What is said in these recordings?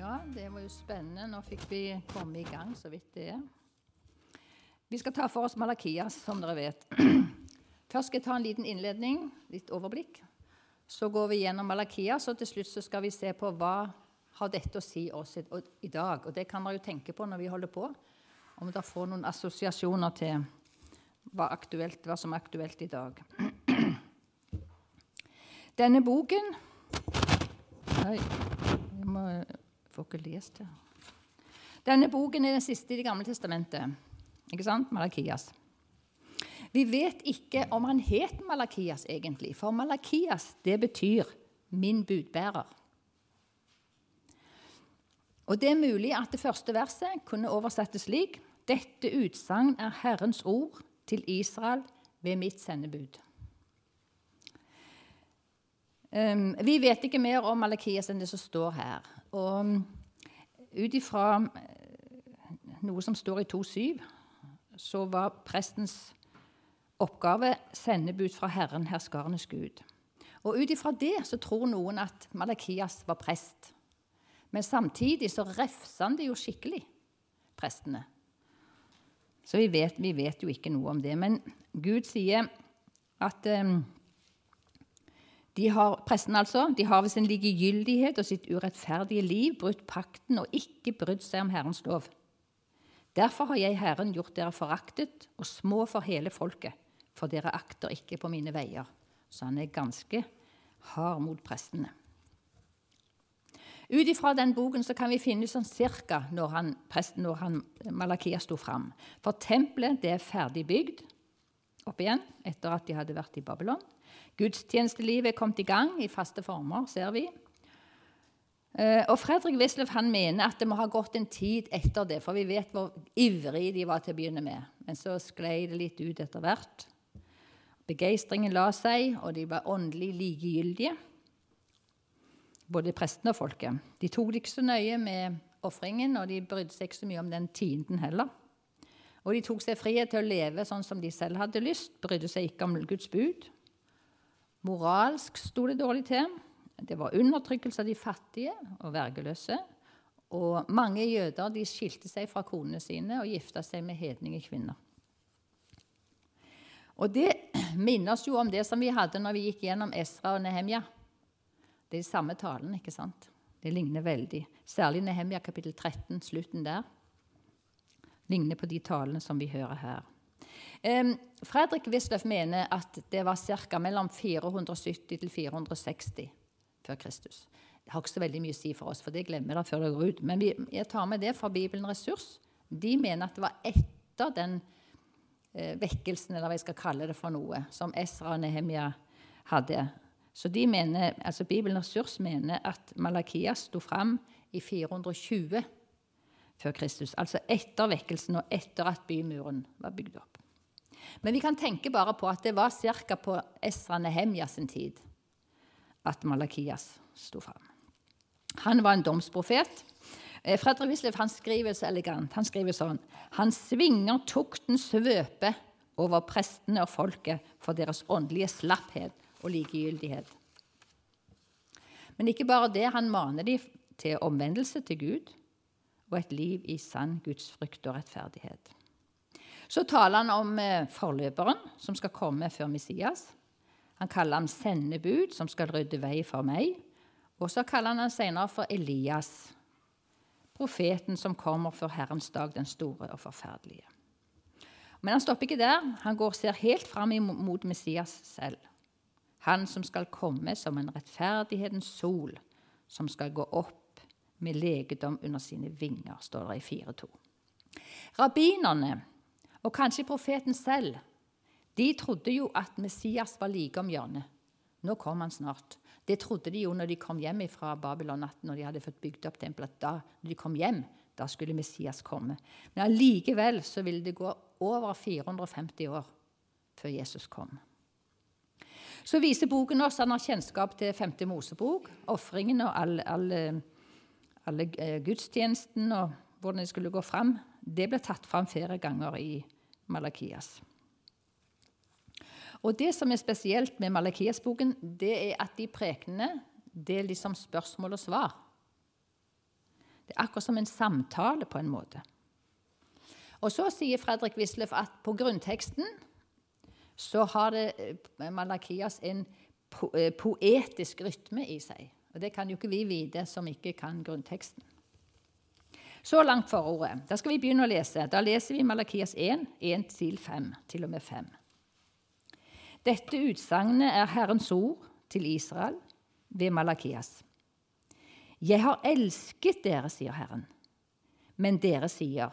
Ja, det var jo spennende. Nå fikk vi komme i gang, så vidt det er. Vi skal ta for oss Malakias, som dere vet. Først skal jeg ta en liten innledning, litt overblikk. Så går vi gjennom Malakias, og til slutt skal vi se på hva har dette å si oss i, dag. Og det kan dere jo tenke på når vi holder på, om dere får noen assosiasjoner til hva, aktuelt, hva som er aktuelt i dag. Denne boken Oi, får ikke lest det. Denne boken er den siste i Det gamle testamentet. Ikke sant? Malakias. Vi vet ikke om han het Malakias egentlig, for Malakias det betyr 'min budbærer'. Og Det er mulig at det første verset kunne oversettes slik.: Dette utsagn er Herrens ord til Israel ved mitt sendebud. Um, vi vet ikke mer om Malakias enn det som står her. Og ut ifra uh, noe som står i 2.7, så var prestens oppgave sendebud fra Herren, herskarenes Gud. Og ut ifra det så tror noen at Malakias var prest. Men samtidig så refsa han det jo skikkelig, prestene. Så vi vet, vi vet, jo ikke noe om det. Men Gud sier at um, de har, presten altså, de har ved sin likegyldighet og sitt urettferdige liv brutt pakten og ikke brydd seg om Herrens lov. Derfor har jeg, Herren, gjort dere foraktet og små for hele folket, for dere akter ikke på mine veier. Så han er ganske hard mot prestene. Ut ifra den boken kan vi finne sånn cirka når, han, presten, når han, Malakia sto fram. For tempelet det er ferdig bygd opp igjen etter at de hadde vært i Babylon. Gudstjenestelivet er kommet i gang i faste former, ser vi. Eh, og Fredrik Wisløff mener at det må ha gått en tid etter det, for vi vet hvor ivrige de var til å begynne med. Men så sklei det litt ut etter hvert. Begeistringen la seg, og de var åndelig likegyldige, både prestene og folket. De tok det ikke så nøye med ofringen, og de brydde seg ikke så mye om den tienden heller. Og de tok seg frihet til å leve sånn som de selv hadde lyst, brydde seg ikke om Guds bud. Moralsk sto det dårlig til. Det var undertrykkelse av de fattige og vergeløse. Og mange jøder de skilte seg fra konene sine og gifta seg med hedninge kvinner. Og det minner oss jo om det som vi hadde når vi gikk gjennom Esra og Nehemja. Det er de samme talene, ikke sant? Det ligner veldig. Særlig Nehemja kapittel 13, slutten der. Ligner på de talene som vi hører her. Fredrik Wisløff mener at det var ca. mellom 470 til 460 før Kristus. Det har ikke så veldig mye å si for oss, for det glemmer dere før det går ut. Men vi, jeg tar med det fra Bibelen Ressurs. De mener at det var etter den eh, vekkelsen, eller hva jeg skal kalle det for noe, som Esra og Nehemia hadde. Så de mener, altså Bibelen Ressurs mener at Malakias sto fram i 420 før Kristus. Altså etter vekkelsen og etter at bymuren var bygd opp. Men vi kan tenke bare på at det var ca. på Esra Nehemja sin tid at Malakias sto fram. Han var en domsprofet. Eh, Fredrik Wisløff skriver så elegant. Han skriver sånn Han svinger tuktens svøpe over prestene og folket for deres åndelige slapphet og likegyldighet. Men ikke bare det. Han maner dem til omvendelse til Gud og et liv i sann gudsfrykt og rettferdighet. Så taler han om eh, forløperen som skal komme før Messias. Han kaller ham sendebud, som skal rydde vei for meg. Og så kaller han han senere for Elias, profeten som kommer før Herrens dag, den store og forferdelige. Men han stopper ikke der. Han går ser helt fram mot Messias selv. Han som skal komme som en rettferdighetens sol, som skal gå opp med legedom under sine vinger, står det i 4.2. Rabbinerne og kanskje profeten selv. De trodde jo at Messias var like om hjørnet. Nå kom han snart. Det trodde de jo når de kom hjem fra Babylon, at når de hadde fått bygd opp tempelet, da når de kom hjem, da skulle Messias komme. Men allikevel så ville det gå over 450 år før Jesus kom. Så viser boken oss han har kjennskap til femte Mosebok, ofringene og alle, alle, alle eh, gudstjenesten og hvordan det skulle gå fram det ble tatt fram flere ganger i Malakias. Og Det som er spesielt med Malakias-boken, det er at de prekenene det er liksom spørsmål og svar. Det er akkurat som en samtale, på en måte. Og så sier Fredrik Wisløff at på grunnteksten så har det eh, Malakias en eh, poetisk rytme i seg. Og det kan jo ikke vi vite som ikke kan grunnteksten. Så langt forordet. Da skal vi begynne å lese. Da leser vi Malakias 1, 1 til 5, til og med 5. Dette utsagnet er Herrens ord til Israel ved Malakias. Jeg har elsket dere, sier Herren. Men dere sier,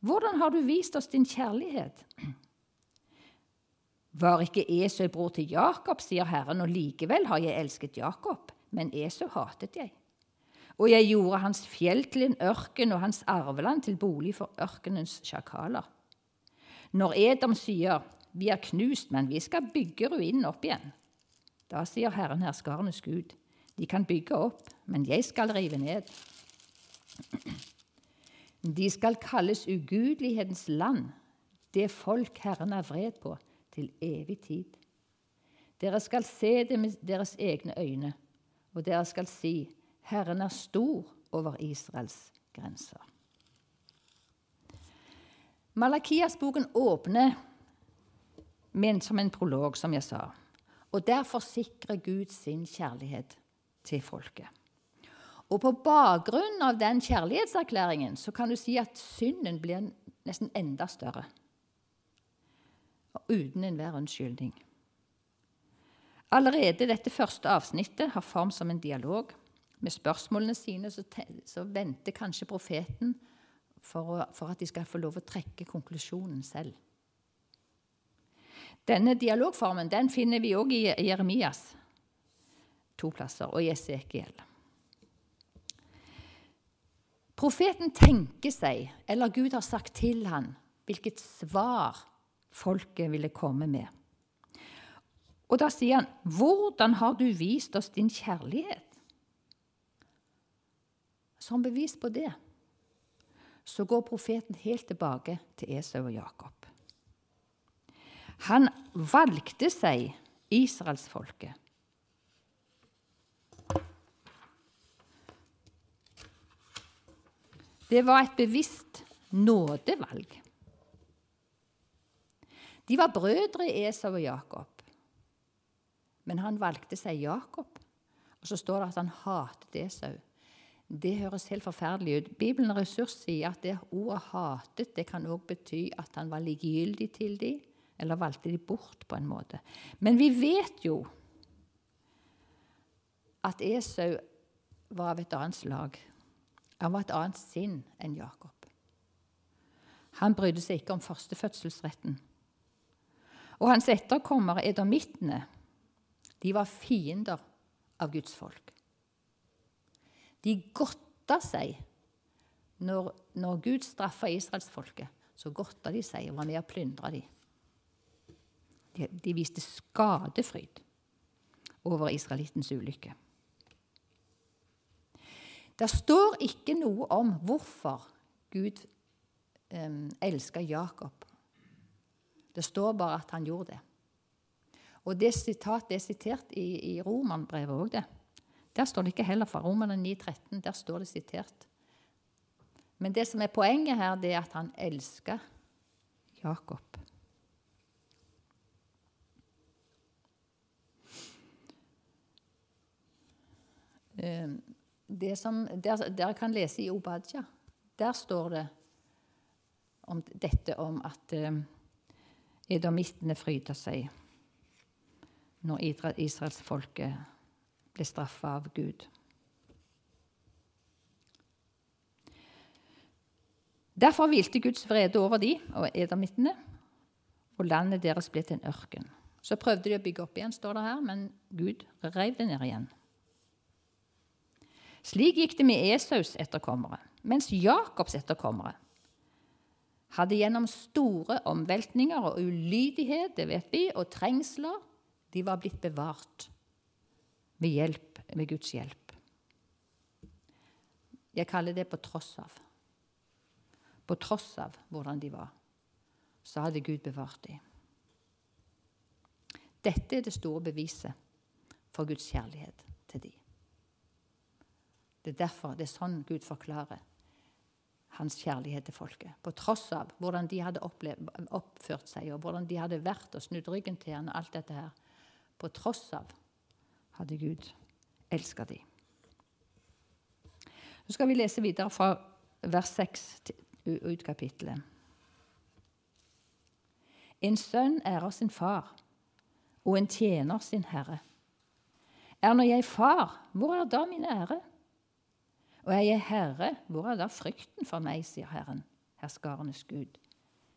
hvordan har du vist oss din kjærlighet? Var ikke Esau bror til Jakob, sier Herren, og likevel har jeg elsket Jakob, men Esau hatet jeg. Og jeg gjorde hans fjell til en ørken og hans arveland til bolig for ørkenens sjakaler. Når Edom sier, vi er knust, men vi skal bygge ruinen opp igjen, da sier Herren herskarenes Gud, de kan bygge opp, men jeg skal rive ned. De skal kalles ugudelighetens land, det folk Herren er vred på, til evig tid. Dere skal se det med deres egne øyne, og dere skal si, Herren er stor over Israels grenser. Malakias-boken åpner men som en prolog, som jeg sa. Og der forsikrer Gud sin kjærlighet til folket. Og på bakgrunn av den kjærlighetserklæringen så kan du si at synden blir nesten enda større. Uten enhver unnskyldning. Allerede dette første avsnittet har form som en dialog. Med spørsmålene sine så, så venter kanskje profeten for, å, for, at de skal få lov å trekke konklusjonen selv. Denne dialogformen den finner vi òg i Jeremias to plasser, og i Esekiel. Profeten tenker seg, eller Gud har sagt til han, hvilket svar folket ville komme med. Og da sier han, 'Hvordan har du vist oss din kjærlighet?' Som bevis på det så går profeten helt tilbake til Esau og Jakob. Han valgte seg israelsfolket Det var et bevisst nådevalg. De var brødre Esau og Jakob. Men han valgte seg Jakob. Og så står det at han hatet Esau. Det høres helt forferdelig ut. Bibelen Ressurs sier at det ordet 'hatet' det kan også bety at han var likegyldig til dem, eller valgte de bort på en måte. Men vi vet jo at Esau var av et annet slag. Han var et annet sinn enn Jakob. Han brydde seg ikke om førstefødselsretten. Og hans etterkommere, edomittene, de var fiender av Guds folk. De godta seg når, når Gud straffa israelsfolket. Så godta de seg og var med å plyndre dem. De, de viste skadefryd over israelittens ulykke. Det står ikke noe om hvorfor Gud um, elska Jakob. Det står bare at han gjorde det. Og det sitatet er sitert i, i Romanbrevet òg, det. Der står det ikke heller fra Romerne 9,13. Der står det sitert. Men det som er poenget her, det er at han elsker Jakob. Um, det som der, Dere kan lese i Obadja. Der står det om dette om at eh, edomittene fryder seg når israelsfolket ble straffa av Gud. Derfor hvilte Guds vrede over de og edomittene, og landet deres ble til en ørken. Så prøvde de å bygge opp igjen, står det her, men Gud reiv det ned igjen. Slik gikk det med Esaus etterkommere, mens Jakobs etterkommere hadde gjennom store omveltninger og ulydighet det vet vi, og trengsler de var blitt bevart med hjelp, med Guds hjelp. Jeg kaller det på tross av. På tross av hvordan de var, så hadde Gud bevart dem. Dette er det store beviset for Guds kjærlighet til dem. Det er derfor det er sånn Gud forklarer hans kjærlighet til folket. På tross av hvordan de hadde oppført seg, og hvordan de hadde vært og snudd ryggen til han, og alt dette her. På tross av hadde Gud elska dem. Så skal vi lese videre fra vers 6 ut kapittelet. En sønn ærer sin far, og en tjener sin herre. Er nå jeg far, hvor er da min ære? Og er jeg herre, hvor er da frykten for meg, sier Herren, herskarenes Gud,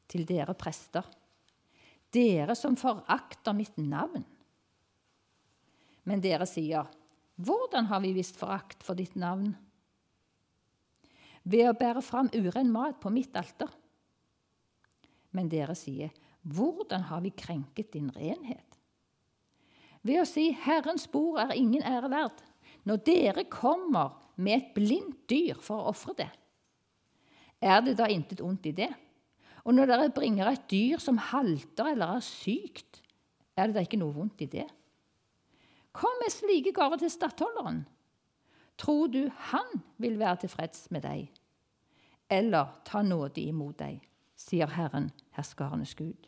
til dere prester, dere som forakter mitt navn. Men dere sier, hvordan har vi visst forakt for ditt navn? Ved å bære fram uren mat på mitt alter. Men dere sier, hvordan har vi krenket din renhet? Ved å si, Herrens bord er ingen ære verd. Når dere kommer med et blindt dyr for å ofre det, er det da intet ondt i det? Og når dere bringer et dyr som halter eller er sykt, er det da ikke noe vondt i det? Kom med slike gaver til stattholderen. Tror du han vil være tilfreds med deg? Eller ta nådig imot deg, sier Herren, herskarenes Gud.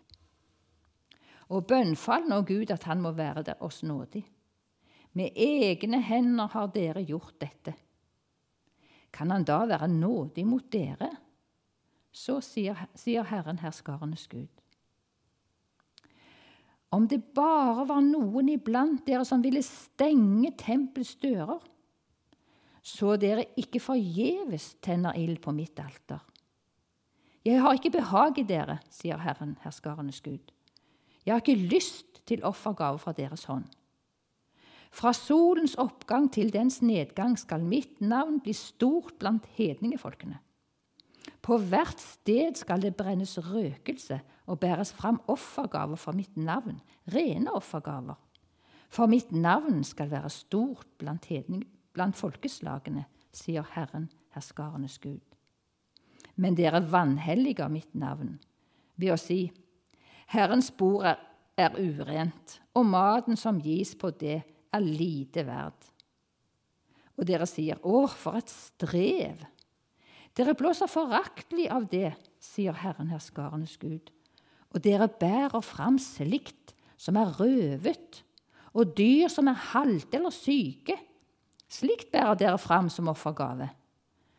Og bønnfall nå Gud at han må være oss nådig. Med egne hender har dere gjort dette. Kan han da være nådig mot dere? Så sier, sier Herren herskarenes Gud. Om det bare var noen iblant dere som ville stenge tempels dører, så dere ikke forgjeves tenner ild på mitt alter. Jeg har ikke behag i dere, sier Herren, herskarenes Gud. Jeg har ikke lyst til offergave fra deres hånd. Fra solens oppgang til dens nedgang skal mitt navn bli stort blant hedningefolkene. På hvert sted skal det brennes røkelse og bæres fram offergaver for mitt navn, rene offergaver. For mitt navn skal være stort blant, hedning, blant folkeslagene, sier Herren, herskarenes Gud. Men dere vanhelliger mitt navn ved å si:" Herrens bord er, er urent, og maten som gis på det, er lite verd. Og dere sier, 'Å, for et strev'. Dere blåser foraktelig av det, sier Herren herskarenes Gud. Og dere bærer fram slikt som er røvet, og dyr som er halte eller syke. Slikt bærer dere fram som offergave.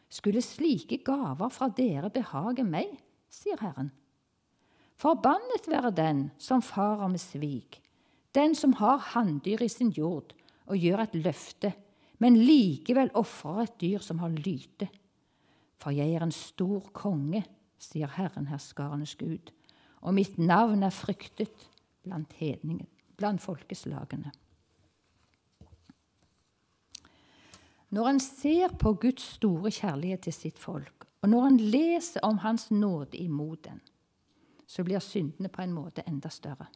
Skulle slike gaver fra dere behage meg, sier Herren. Forbannet være den som farer med svik, den som har hanndyr i sin jord og gjør et løfte, men likevel ofrer et dyr som har lyte. For jeg er en stor konge, sier Herren herskarenes Gud, og mitt navn er fryktet blant hedningen, blant folkeslagene. Når en ser på Guds store kjærlighet til sitt folk, og når en leser om Hans nåde imot den, så blir syndene på en måte enda større.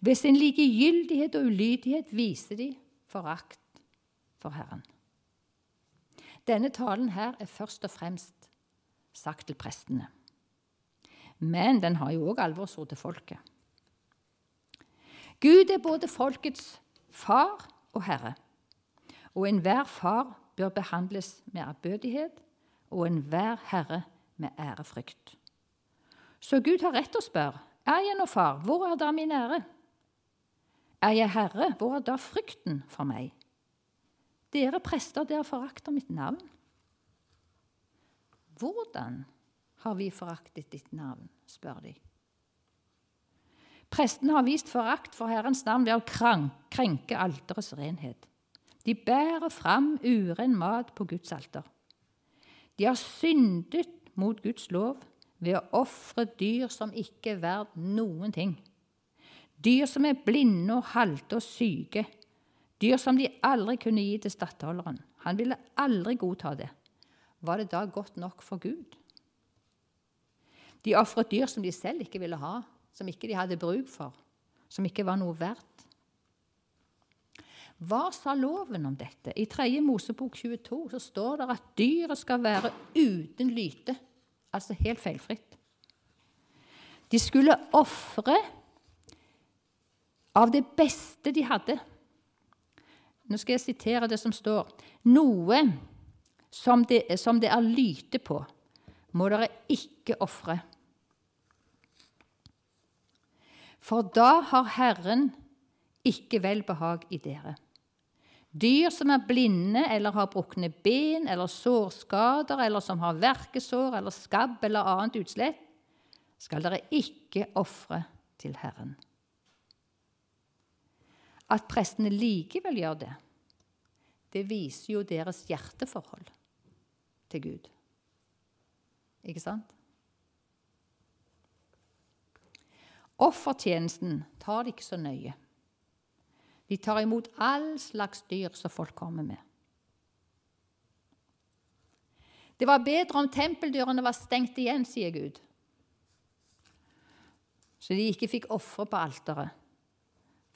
Ved sin likegyldighet og ulydighet viser de forakt for Herren. Denne talen her er først og fremst sagt til prestene. Men den har jo òg alvorsord til folket. Gud er både folkets far og herre. Og enhver far bør behandles med ærbødighet, og enhver herre med ærefrykt. Så Gud har rett til å spørre, er jeg nå far, hvor er da min ære? Er jeg herre, hvor er da frykten for meg? Dere prester, dere forakter mitt navn. Hvordan har vi foraktet ditt navn, spør de. Prestene har vist forakt for Herrens navn ved å krenke alterets renhet. De bærer fram uren mat på Guds alter. De har syndet mot Guds lov ved å ofre dyr som ikke er verdt noen ting. Dyr som er blinde og halte og syke. Dyr som de aldri kunne gi til stattholderen. Han ville aldri godta det. Var det da godt nok for Gud? De ofret dyr som de selv ikke ville ha, som ikke de hadde bruk for, som ikke var noe verdt. Hva sa loven om dette? I 3. Mosebok 22 så står det at dyret skal være uten lyte Altså helt feilfritt. De skulle ofre av det beste de hadde. Nå skal jeg sitere det som står. Noe som det, som det er lyte på, må dere ikke ofre. For da har Herren ikke velbehag i dere. Dyr som er blinde eller har brukne ben eller sårskader, eller som har verkesår eller skabb eller annet utslett, skal dere ikke ofre til Herren. At prestene likevel gjør det, det viser jo deres hjerteforhold til Gud. Ikke sant? Offertjenesten tar de ikke så nøye. De tar imot all slags dyr som folk kommer med. Det var bedre om tempeldørene var stengt igjen, sier Gud, så de ikke fikk ofre på alteret.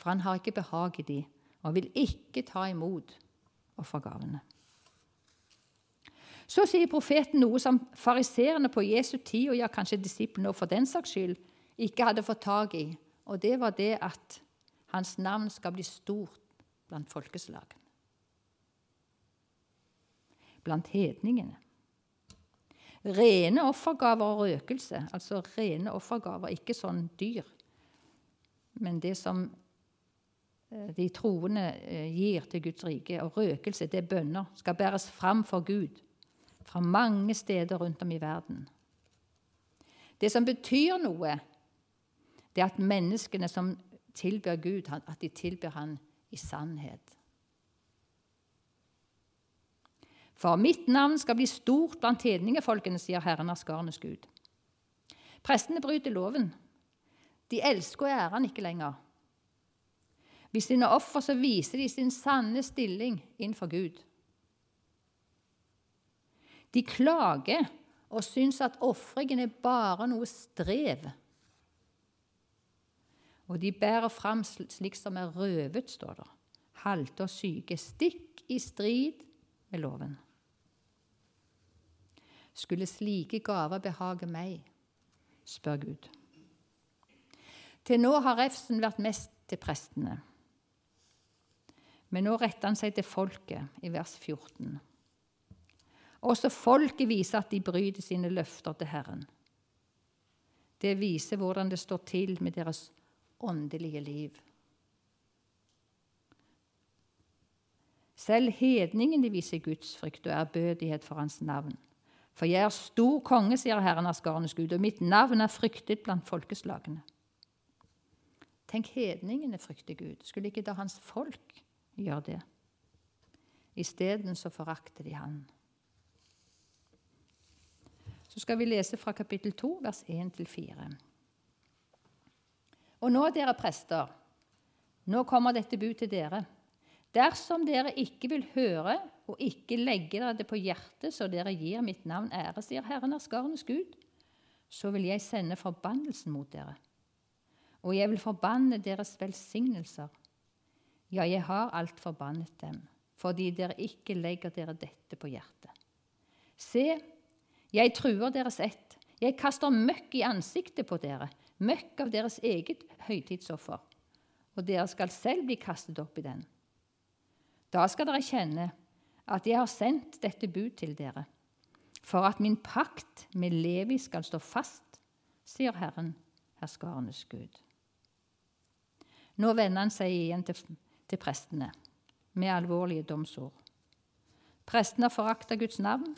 For han har ikke behag i de, og vil ikke ta imot offergavene. Så sier profeten noe som fariseerne på Jesu tid, og ja, kanskje disiplene for den saks skyld, ikke hadde fått tak i. Og det var det at hans navn skal bli stort blant folkeslagene. Blant hedningene. Rene offergaver og røkelse, altså rene offergaver, ikke sånn dyr, men det som eh, de troende eh, gir til Guds rike. Og røkelse, det er bønner, skal bæres fram for Gud fra mange steder rundt om i verden. Det som betyr noe, det at menneskene som tilber Gud, at de tilber Han i sannhet. For mitt navn skal bli stort blant hedningefolkene, sier Herren av skarenes Gud. Prestene bryter loven. De elsker og ærer han ikke lenger. Ved sine offer så viser de sin sanne stilling innenfor Gud. De klager og syns at ofringen er bare noe strev og de bærer fram slik som er røvet, står det. Halte og syke, stikk i strid med loven. Skulle slike gaver behage meg, spør Gud. Til nå har refsen vært mest til prestene. Men nå retter han seg til folket, i vers 14. Også folket viser at de bryter sine løfter til Herren. Det viser hvordan det står til med deres åndelige liv. Selv hedningene viser gudsfrykt og ærbødighet for hans navn. For jeg er stor konge, sier Herren Askarenes Gud, og mitt navn er fryktet blant folkeslagene. Tenk, hedningene frykter Gud. Skulle ikke da hans folk gjøre det? Isteden så forakter de han. Så skal vi lese fra kapittel 2, vers 1-4. Og nå, dere prester, nå kommer dette bud til dere. Dersom dere ikke vil høre og ikke legge dere det på hjertet, så dere gir mitt navn ære, sier Herren av skarenes Gud, så vil jeg sende forbannelsen mot dere. Og jeg vil forbanne deres velsignelser. Ja, jeg har alt forbannet dem, fordi dere ikke legger dere dette på hjertet. Se, jeg truer deres ett. Jeg kaster møkk i ansiktet på dere møkk av deres eget høytidsoffer, og dere skal selv bli kastet opp i den. Da skal dere kjenne at jeg har sendt dette bud til dere, for at min pakt med Levi skal stå fast, sier Herren, herskarenes Gud. Nå vender han seg igjen til, til prestene med alvorlige domsord. Prestene har forakta Guds navn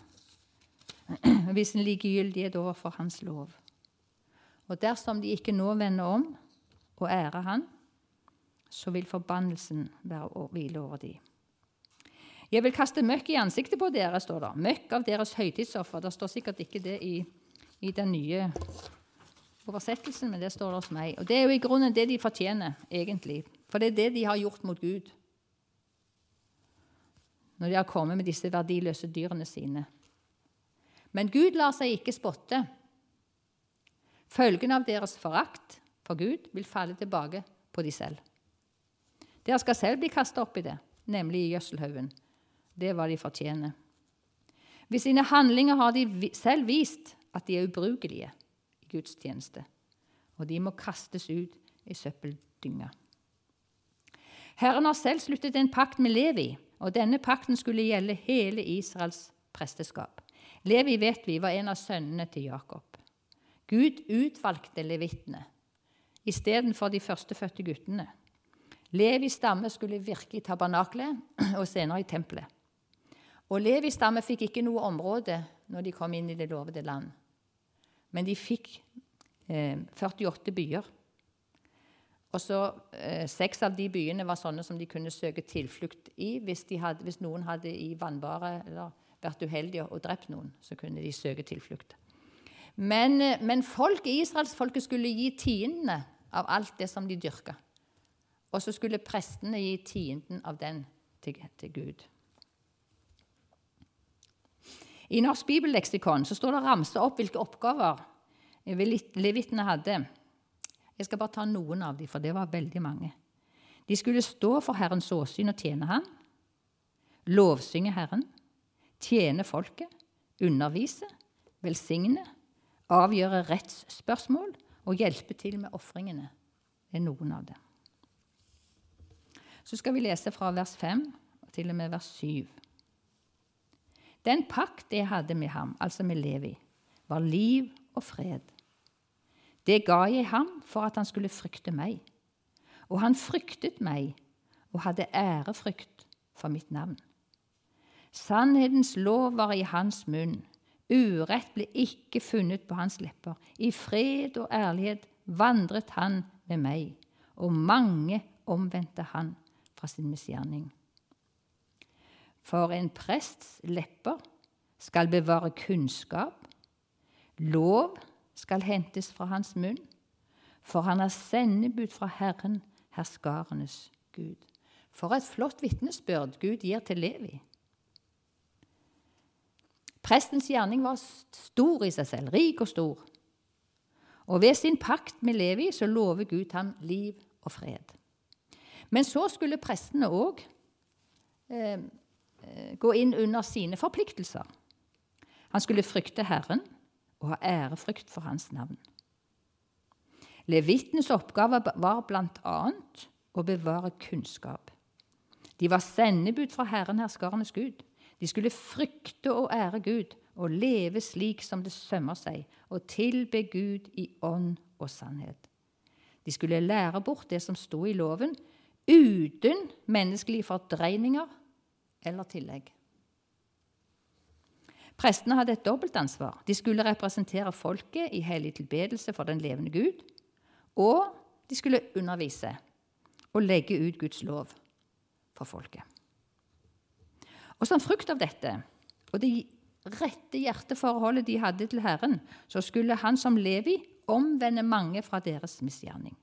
hvis en likegyldighet overfor Hans lov. Og dersom de ikke nå vender om og ærer Han, så vil forbannelsen være å hvile over dem. Jeg vil kaste møkk i ansiktet på dere, står det. Møkk av deres høytidsoffer. Det står sikkert ikke det i, i den nye oversettelsen, men det står det hos meg. Og Det er jo i grunnen det de fortjener, egentlig. For det er det de har gjort mot Gud. Når de har kommet med disse verdiløse dyrene sine. Men Gud lar seg ikke spotte. Følgen av deres forakt for Gud vil falle tilbake på de selv. Dere skal selv bli kasta opp i det, nemlig i gjødselhaugen. Det er hva de fortjener. Ved sine handlinger har de selv vist at de er ubrukelige i Guds tjeneste, og de må kastes ut i søppeldynga. Herren har selv sluttet en pakt med Levi, og denne pakten skulle gjelde hele Israels presteskap. Levi vet vi var en av sønnene til Jakob. Gud utvalgte levittene istedenfor de førstefødte guttene. Levis stamme skulle virke i tabernaklet og senere i tempelet. Og Levis stamme fikk ikke noe område når de kom inn i det lovede land. Men de fikk eh, 48 byer. Og så eh, Seks av de byene var sånne som de kunne søke tilflukt i hvis, hadde, hvis noen hadde i vannbare eller vært uheldige og drept noen. Så kunne de søke tilflukt. Men, eh, men folk, israelsfolket skulle gi tiendene av alt det som de dyrka. Og så skulle prestene gi tienden av den til, til Gud. I Norsk bibelleksikon så står det ramsa opp hvilke oppgaver levittene hadde. Jeg skal bare ta noen av dem, for det var veldig mange. De skulle stå for Herrens åsyn og tjene ham, lovsynge Herren, tjene folket, undervise, velsigne, avgjøre rettsspørsmål og hjelpe til med ofringene. Det er noen av det. Så skal vi lese fra vers 5 til og med vers 7. Den pakt jeg hadde med ham, altså med Levi, var liv og fred. Det ga jeg ham for at han skulle frykte meg. Og han fryktet meg og hadde ærefrykt for mitt navn. Sannhetens lov var i hans munn. Urett ble ikke funnet på hans lepper. I fred og ærlighet vandret han med meg, og mange omvendte han fra sin misgjerning. For en prests lepper skal bevare kunnskap, lov skal hentes fra hans munn, for han har sendebud fra Herren, herskarenes Gud. For et flott vitnesbyrd Gud gir til Levi. Prestens gjerning var stor i seg selv, rik og stor. Og ved sin pakt med Levi så lover Gud ham liv og fred. Men så skulle prestene òg eh, eh, gå inn under sine forpliktelser. Han skulle frykte Herren og ha ærefrykt for hans navn. Levitenes oppgave var bl.a. å bevare kunnskap. De var sendebud fra Herren herskarenes Gud. De skulle frykte og ære Gud og leve slik som det sømmer seg, og tilbe Gud i ånd og sannhet. De skulle lære bort det som sto i loven, uten menneskelige fordreininger eller tillegg. Prestene hadde et dobbeltansvar. De skulle representere folket i hellig tilbedelse for den levende Gud, og de skulle undervise og legge ut Guds lov for folket. Og som frukt av dette og det rette hjerteforholdet de hadde til Herren, så skulle han som Levi omvende mange fra deres misgjerning.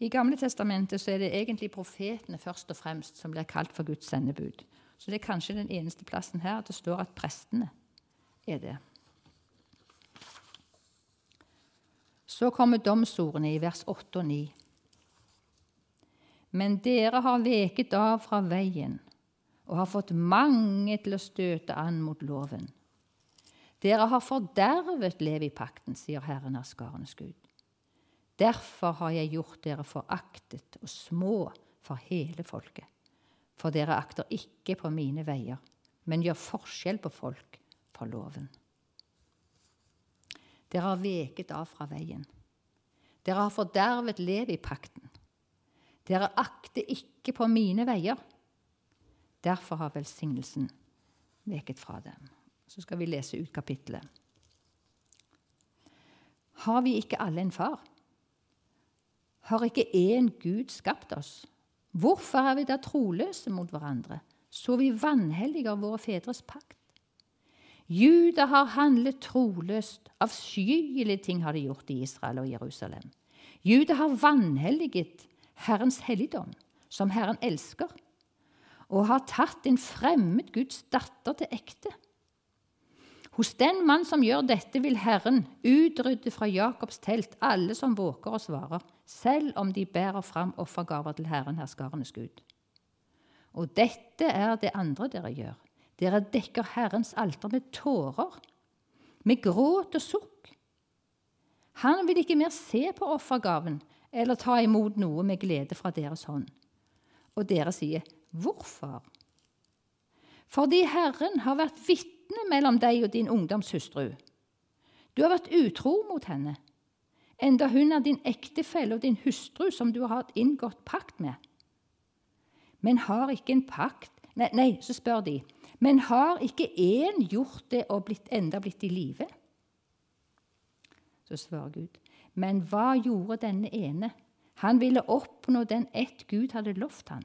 I Gamle testamentet så er det egentlig profetene først og fremst som blir kalt for Guds sendebud. Så det er kanskje den eneste plassen her at det står at prestene er det. Så kommer domsordene i vers 8 og 9. Men dere har veket av fra veien og har fått mange til å støte an mot loven. Dere har fordervet Levipakten, sier Herren av skarenes Gud. Derfor har jeg gjort dere foraktet og små for hele folket. For dere akter ikke på mine veier, men gjør forskjell på folk for loven. Dere har veket av fra veien. Dere har fordervet Levipakten. Dere akter ikke på mine veier Derfor har velsignelsen veket fra dem. Så skal vi lese ut kapittelet. Har vi ikke alle en far? Har ikke én Gud skapt oss? Hvorfor er vi da troløse mot hverandre, så vi vanhelliger våre fedres pakt? Juda har handlet troløst, avskyelige ting har de gjort i Israel og Jerusalem. Juda har vanhelliget Herrens helligdom, som Herren elsker og har tatt en fremmed Guds datter til ekte. Hos den mann som gjør dette, vil Herren utrydde fra Jakobs telt alle som våker og svarer, selv om de bærer fram offergaver til Herren herskarenes Gud. Og dette er det andre dere gjør. Dere dekker Herrens alter med tårer, med gråt og sukk. Han vil ikke mer se på offergaven eller ta imot noe med glede fra deres hånd. Og dere sier, Hvorfor? Fordi Herren har vært vitne mellom deg og din ungdomshustru. Du har vært utro mot henne, enda hun er din ektefelle og din hustru som du har hatt inngått pakt med. Men har ikke en pakt Nei, nei så spør de. Men har ikke én gjort det og blitt, enda blitt i live? Så svarer Gud. Men hva gjorde denne ene? Han ville oppnå den ett Gud hadde lovt han.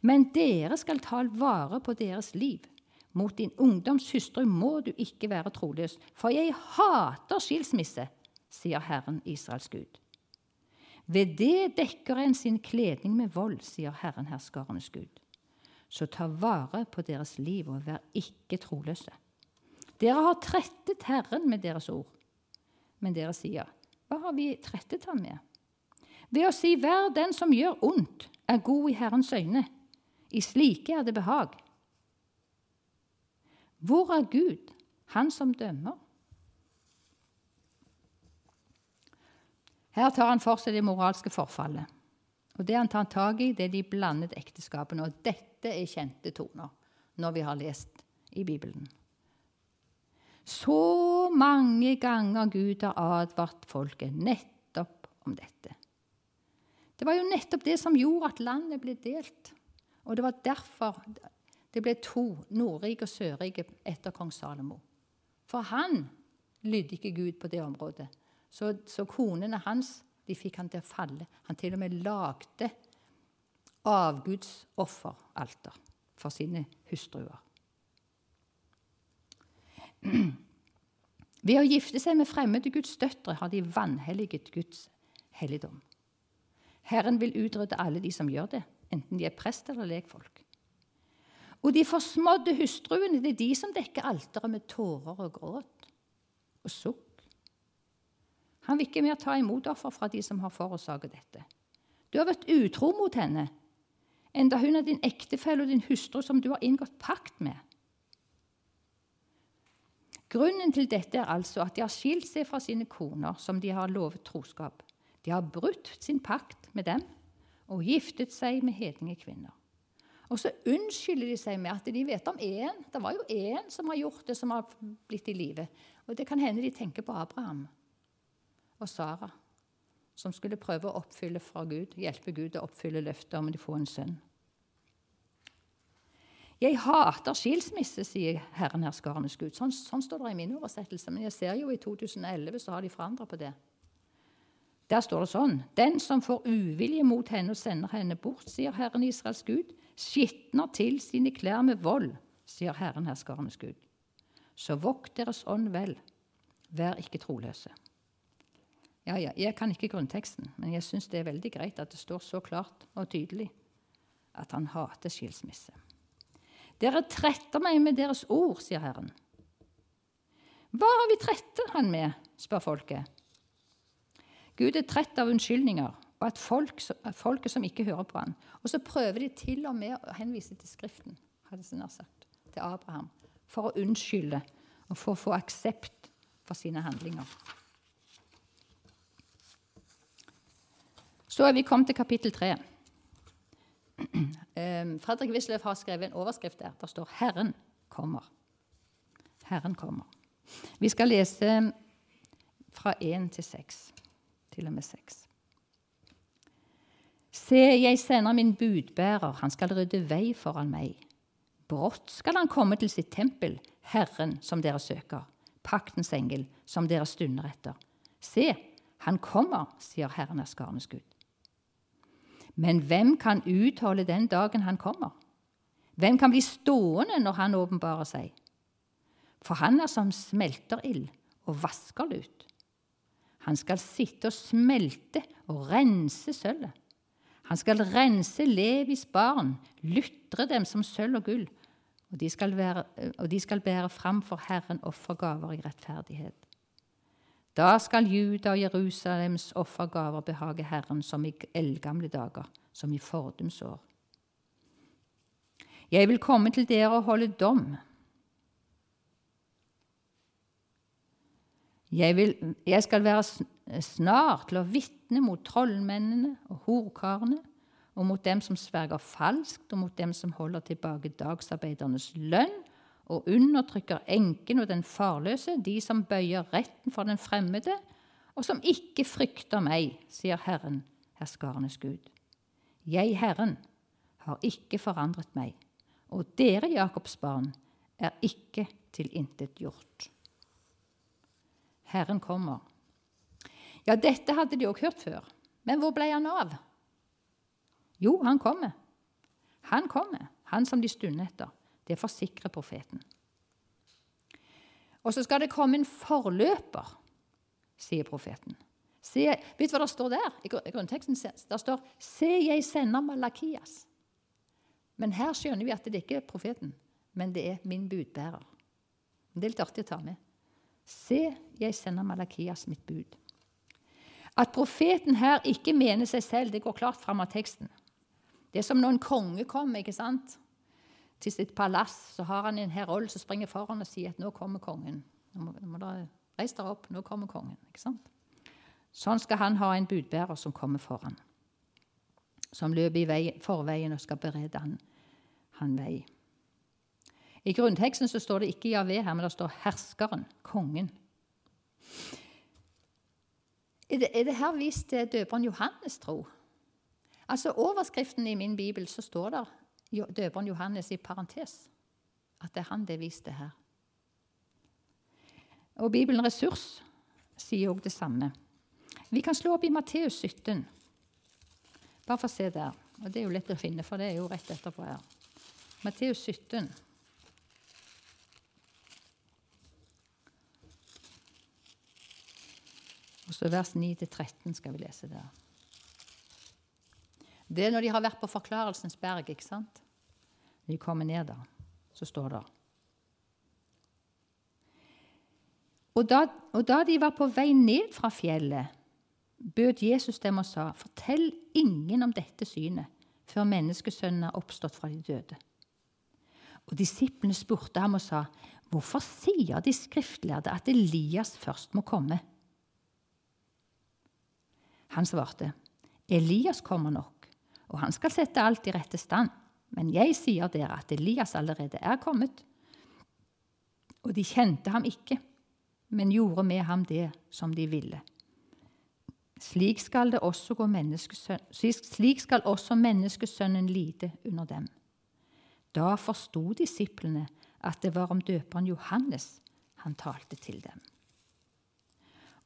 Men dere skal ta vare på deres liv. Mot din ungdoms hustru må du ikke være troløs, for jeg hater skilsmisse, sier Herren Israels Gud. Ved det dekker en sin kledning med vold, sier Herren herskarenes Gud. Så ta vare på deres liv og vær ikke troløse. Dere har trettet Herren med deres ord. Men dere sier, hva har vi trettet ham med? Ved å si hver den som gjør ondt, er god i Herrens øyne. I slike er det behag. Hvor er Gud, han som dømmer? Her tar han for seg det moralske forfallet. Og Det han tar tak i, det er de blandede ekteskapene. Og dette er kjente toner når vi har lest i Bibelen. Så mange ganger Gud har advart folket nettopp om dette. Det var jo nettopp det som gjorde at landet ble delt. Og det var derfor det ble to, Nordrike og Sørrike, etter kong Salomo. For han lydde ikke Gud på det området. Så, så konene hans de fikk han til å falle. Han til og med lagde avgudsofferalter for sine hustruer. Ved å gifte seg med fremmede Guds døtre har de vanhelliget Guds helligdom. Herren vil utrydde alle de som gjør det, enten de er prest eller lekfolk. Og de forsmådde hustruene det er de som dekker alteret med tårer og gråt og sukk. Han vil ikke mer ta imot offer fra de som har forårsaket dette. Du har vært utro mot henne, enda hun er din ektefelle og din hustru som du har inngått pakt med. Grunnen til dette er altså at de har skilt seg fra sine koner, som de har lovet troskap. De har brutt sin pakt med dem og giftet seg med hedningekvinner. Og så unnskylder de seg med at de vet om én. Det var jo én som har gjort det, som har blitt i live. Og det kan hende de tenker på Abraham og Sara, som skulle prøve å oppfylle fra Gud, hjelpe Gud å oppfylle løftet om å få en sønn. Jeg hater skilsmisse, sier Herren herskarenes Gud. Sånn, sånn, står det i min oversettelse, men jeg ser jo i 2011 så har de forandra på det. Der står det sånn.: Den som får uvilje mot henne og sender henne bort, sier Herren Israels Gud, skitner til sine klær med vold, sier Herren herskarenes Gud. Så vokt deres ånd vel, vær ikke troløse. Ja, ja, jeg kan ikke grunnteksten, men jeg syns det er veldig greit at det står så klart og tydelig at han hater skilsmisse. Dere tretter meg med deres ord, sier Herren. Hva har vi trettet han med, spør folket. Gud er trett av unnskyldninger og at folk, folket som ikke hører på ham. Og så prøver de til og med å henvise til Skriften, hadde Sinar sagt, til Abraham, for å unnskylde og for å få aksept for sine handlinger. Så er vi kommet til kapittel 3. Ehm, Fredrik Wisløff har skrevet en overskrift der. Der står 'Herren kommer'. Herren kommer. Vi skal lese fra 1 til 6. Til og med 6. Se, jeg sender min budbærer, han skal rydde vei foran meg. Brått skal han komme til sitt tempel, Herren som dere søker, paktens engel som dere stunder etter. Se, han kommer, sier Herren av skarenes Gud. Men hvem kan utholde den dagen han kommer? Hvem kan bli stående når han åpenbarer seg? For han er som smelterild og vasker lut. Han skal sitte og smelte og rense sølvet. Han skal rense Levis barn, lutre dem som sølv og gull, og de skal, være, og de skal bære fram for Herren offergaver i rettferdighet. Da skal Juda og Jerusalems offergaver behage Herren som i eldgamle dager, som i fordums år. Jeg vil komme til dere og holde dom. Jeg, vil, jeg skal være snar til å vitne mot trollmennene og horkarene, og mot dem som sverger falskt, og mot dem som holder tilbake dagsarbeidernes lønn, og undertrykker enken og den farløse, de som bøyer retten for den fremmede, og som ikke frykter meg, sier Herren, herskarenes Gud. Jeg, Herren, har ikke forandret meg, og dere, Jakobs barn, er ikke tilintetgjort. Herren kommer. Ja, dette hadde de òg hørt før, men hvor ble han av? Jo, han kommer. Han kommer, han som de stunder etter. Det forsikrer profeten. Og så skal det komme en forløper, sier profeten. Se, vet du hva det står der? I grunnteksten der står 'Se, jeg sender Malakias'. Men her skjønner vi at det ikke er profeten, men det er min budbærer. Det er litt artig å ta med. Se, jeg sender Malakias mitt bud. At profeten her ikke mener seg selv, det går klart fram av teksten. Det er som når en konge kommer ikke sant? til sitt palass, så har han en herold som springer foran og sier at 'nå kommer kongen'. Nå må, nå må dere reise dere opp, nå kommer kongen. ikke sant? Sånn skal han ha en budbærer som kommer foran. Som løper i vei, forveien og skal berede han, han vei. I grunnteksten så står det ikke Javé her, men det står 'herskeren', kongen. Er det, er det her vist til døperen Johannes tro? Altså Overskriften i min bibel så står der døperen Johannes i parentes. At det er han det viste her. Og Bibelen Ressurs sier òg det samme. Vi kan slå opp i Matteus 17. Bare for å se der. Og Det er jo lett å finne, for det er jo rett etterpå her. Matteus 17. Så vers 9-13 skal vi lese der. Det er når de har vært på Forklarelsens berg. ikke sant? Når de kommer ned der, så står det og da, og da de var på vei ned fra fjellet, bød Jesus dem og sa.: Fortell ingen om dette synet før menneskesønnen er oppstått fra de døde. Og Disiplene spurte ham og sa, Hvorfor sier de skriftlærde at Elias først må komme? Han svarte, Elias kommer nok og han skal sette alt i rette stand. Men jeg sier dere at Elias allerede er kommet. Og de kjente ham ikke, men gjorde med ham det som de ville. Slik skal, også slik skal også menneskesønnen lide under dem. Da forsto disiplene at det var om døperen Johannes han talte til dem.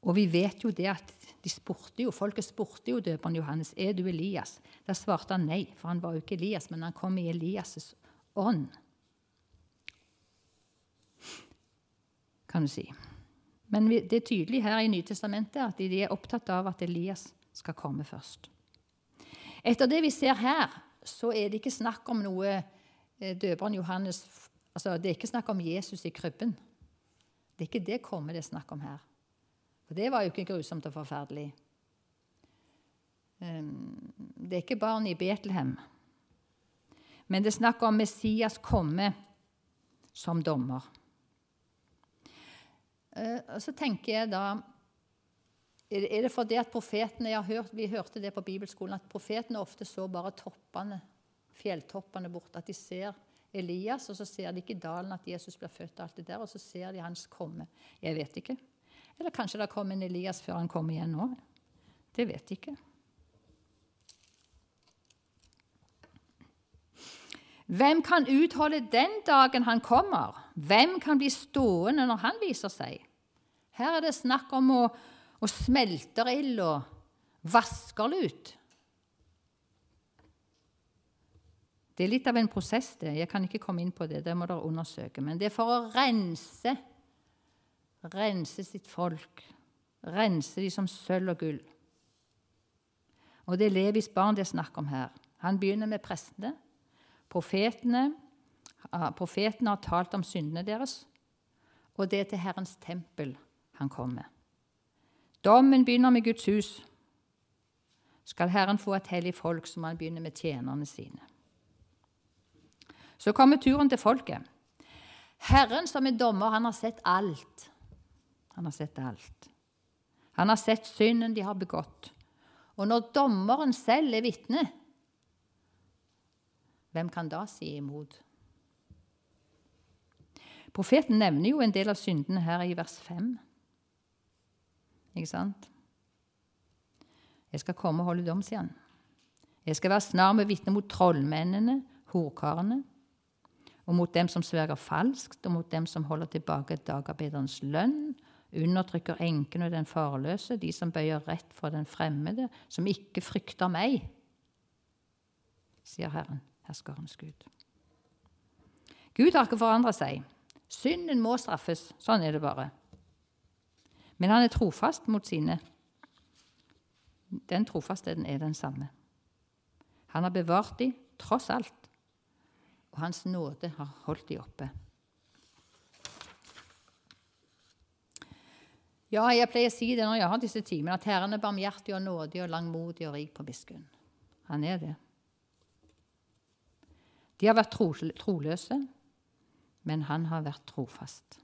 Og vi vet jo det at de spurte jo, folket spurte jo døperen Johannes er du Elias. Da svarte han nei, for han var jo ikke Elias, men han kom i Elias' ånd. Kan du si. Men det er tydelig her i Nytestamentet at de er opptatt av at Elias skal komme først. Etter det vi ser her, så er det ikke snakk om noe eh, døperen Johannes altså Det er ikke snakk om Jesus i krybben. Det er ikke det komme det er snakk om her. For det var jo ikke grusomt og forferdelig. Ehm, det er ikke barn i Betlehem. Men det er snakk om Messias komme som dommer. Eh, og så tenker jeg da Er det fordi at profetene hørt, Vi hørte det på bibelskolen, at profetene ofte så bare toppene, fjelltoppene borte. At de ser Elias, og så ser de ikke dalen at Jesus blir født, og alt det der, og så ser de hans komme. Jeg vet ikke. Eller kanskje det kom en Elias før han kom igjen nå. Det vet jeg ikke. Hvem kan utholde den dagen han kommer? Hvem kan bli stående når han viser seg? Her er det snakk om å, å smelte ild og vaskerlut. Det er litt av en prosess, det. Jeg kan ikke komme inn på det. Det må dere undersøke. Men det er for å rense rense sitt folk, rense de som sølv og gull. Og det er Levis barn det er snakk om her. Han begynner med prestene. Profetene, profetene har talt om syndene deres, og det er til Herrens tempel han kommer. Dommen begynner med Guds hus. Skal Herren få et hellig folk, så må han begynne med tjenerne sine. Så kommer turen til folket. Herren som er dommer, han har sett alt. Han har sett alt. Han har sett synden de har begått. Og når dommeren selv er vitne, hvem kan da si imot? Profeten nevner jo en del av syndene her i vers 5. Ikke sant? Jeg skal komme og holde dom, sier han. Jeg skal være snar med vitne mot trollmennene, horkarene, og mot dem som sverger falskt, og mot dem som holder tilbake dagarbeiderens lønn, undertrykker enken og den farløse, de som bøyer rett for den fremmede, som ikke frykter meg, sier Herren, herskerens Gud. Gud har ikke forandra seg. Synden må straffes. Sånn er det bare. Men han er trofast mot sine. Den trofastheten er den samme. Han har bevart dem tross alt, og hans nåde har holdt dem oppe. Ja, jeg pleier å si det når jeg har disse timene, at Herren er barmhjertig og nådig og langmodig og rik på miskunn. Han er det. De har vært troløse, men han har vært trofast.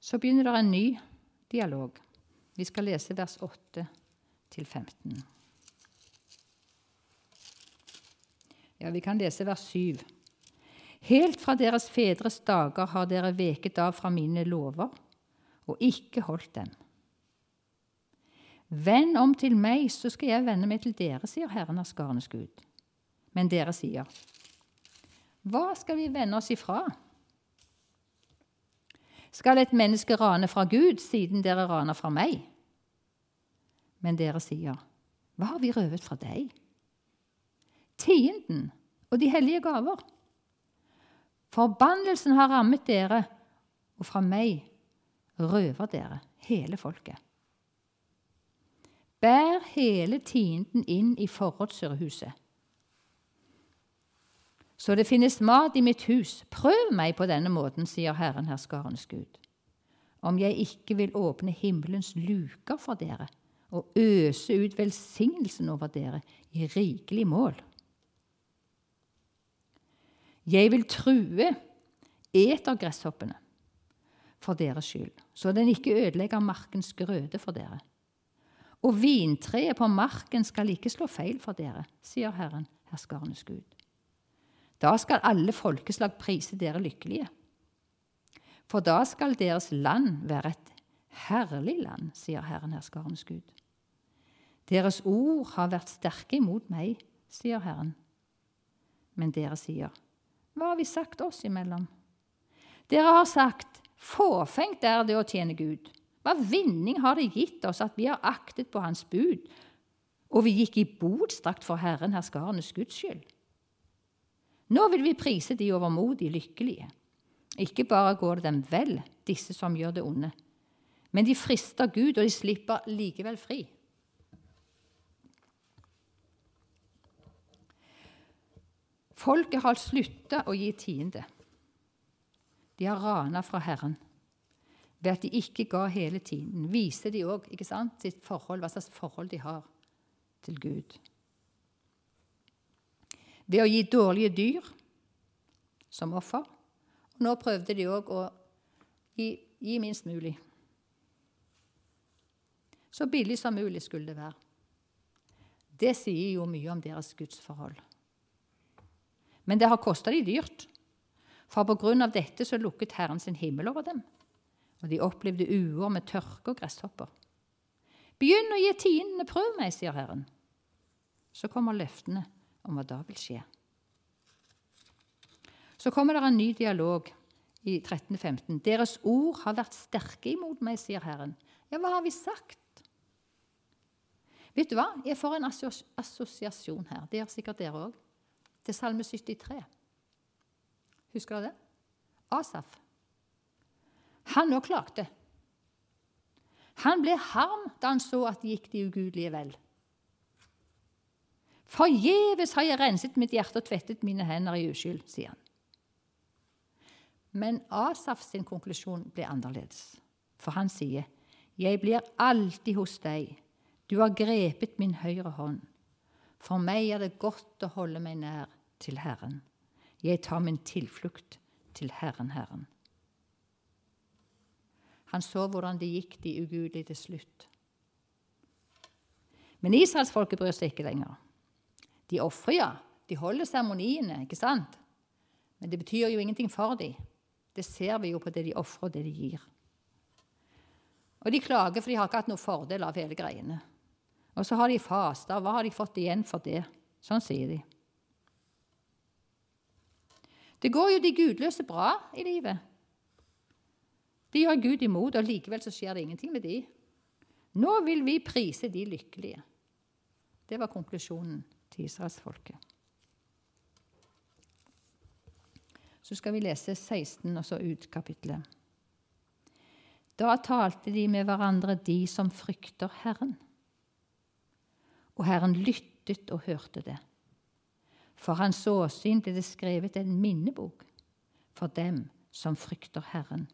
Så begynner det en ny dialog. Vi skal lese vers 8 til 15. Ja, vi kan lese vers 7. Helt fra deres fedres dager har dere veket av fra mine lover og ikke holdt dem. Vend om til meg, så skal jeg vende meg til dere, sier Herren av skarenes Gud. Men dere sier, hva skal vi vende oss ifra? Skal et menneske rane fra Gud, siden dere raner fra meg? Men dere sier, hva har vi røvet fra deg? Tienden og de hellige gaver. Forbannelsen har rammet dere, og fra meg røver dere hele folket. Bær hele tienden inn i forrådshuset. Så det finnes mat i mitt hus. Prøv meg på denne måten, sier Herren herskarens Gud. Om jeg ikke vil åpne himmelens luker for dere og øse ut velsignelsen over dere i rikelig mål. Jeg vil true etergresshoppene for deres skyld, så den ikke ødelegger markens grøde for dere. Og vintreet på marken skal ikke slå feil for dere, sier Herren, herskarenes Gud. Da skal alle folkeslag prise dere lykkelige. For da skal deres land være et herlig land, sier Herren, herskarenes Gud. Deres ord har vært sterke imot meg, sier Herren. Men dere sier, hva har vi sagt oss imellom? Dere har sagt, fåfengt er det å tjene Gud. Hva vinning har det gitt oss at vi har aktet på Hans bud, og vi gikk i bodstrakt for Herren herskarenes Guds skyld? Nå vil vi prise de overmodig lykkelige. Ikke bare går det dem vel, disse som gjør det onde, men de frister Gud, og de slipper likevel fri. Folket har slutta å gi tiende. De har rana fra Herren. Ved at de ikke ga hele tiden, viser de òg sitt forhold, hva slags forhold de har til Gud. Ved å gi dårlige dyr som offer. Og nå prøvde de òg å gi, gi minst mulig. Så billig som mulig skulle det være. Det sier jo mye om deres gudsforhold. Men det har kosta de dyrt. For på grunn av dette så lukket Herren sin himmel over dem, og de opplevde uår med tørke og gresshopper. Begynn å gi tiendene, prøv meg, sier Herren. Så kommer løftene om hva da vil skje. Så kommer det en ny dialog i 13.15. Deres ord har vært sterke imot meg, sier Herren. Ja, hva har vi sagt? Vet du hva? Jeg får en assosiasjon her. Det gjør sikkert dere òg til Salme 73. Husker dere det? Asaf. Han òg klagde. Han ble harm da han så at det gikk de ugudelige vel. Forgjeves har jeg renset mitt hjerte og tvettet mine hender i uskyld, sier han. Men Asaf sin konklusjon ble annerledes. For han sier, 'Jeg blir alltid hos deg. Du har grepet min høyre hånd.' For meg er det godt å holde meg nær til Herren. Jeg tar min tilflukt til Herren, Herren. Han så hvordan det gikk de ugudelige til slutt. Men israelsfolket bryr seg ikke lenger. De ofrer, ja. De holder seremoniene, ikke sant? Men det betyr jo ingenting for dem. Det ser vi jo på det de ofrer og det de gir. Og de klager, for de har ikke hatt noe fordel av hele greiene. Og så har de fasta. Hva har de fått igjen for det? Sånn sier de. Det går jo de gudløse bra i livet. De gjør Gud imot, og likevel så skjer det ingenting med de. Nå vil vi prise de lykkelige. Det var konklusjonen til israelsfolket. Så skal vi lese 16 og så ut kapittelet. Da talte de med hverandre, de som frykter Herren. Og Herren lyttet og hørte det. For hans åsyn ble det skrevet en minnebok for dem som frykter Herren,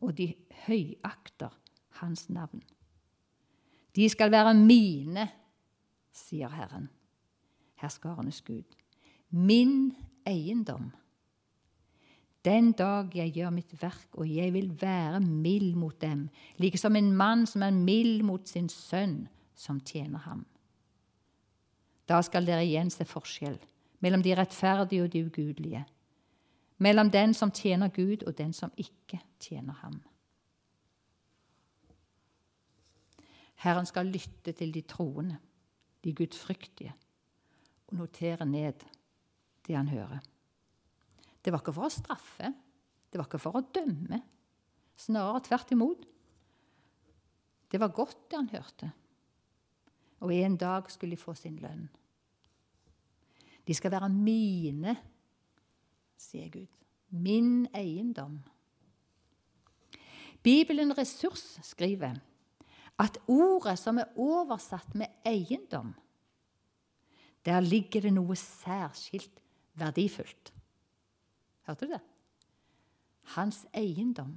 og de høyakter hans navn. De skal være mine, sier Herren, herskarenes Gud, min eiendom. Den dag jeg gjør mitt verk, og jeg vil være mild mot dem, like som en mann som er mild mot sin sønn som tjener ham. Da skal dere igjen se forskjell mellom de rettferdige og de ugudelige, mellom den som tjener Gud, og den som ikke tjener ham. Herren skal lytte til de troende, de gudfryktige, og notere ned det han hører. Det var ikke for å straffe, det var ikke for å dømme. Snarere tvert imot. Det var godt, det han hørte. Og en dag skulle de få sin lønn. De skal være mine, sier Gud. Min eiendom. Bibelen Ressurs skriver at ordet som er oversatt med eiendom, der ligger det noe særskilt verdifullt. Hørte du det? Hans eiendom.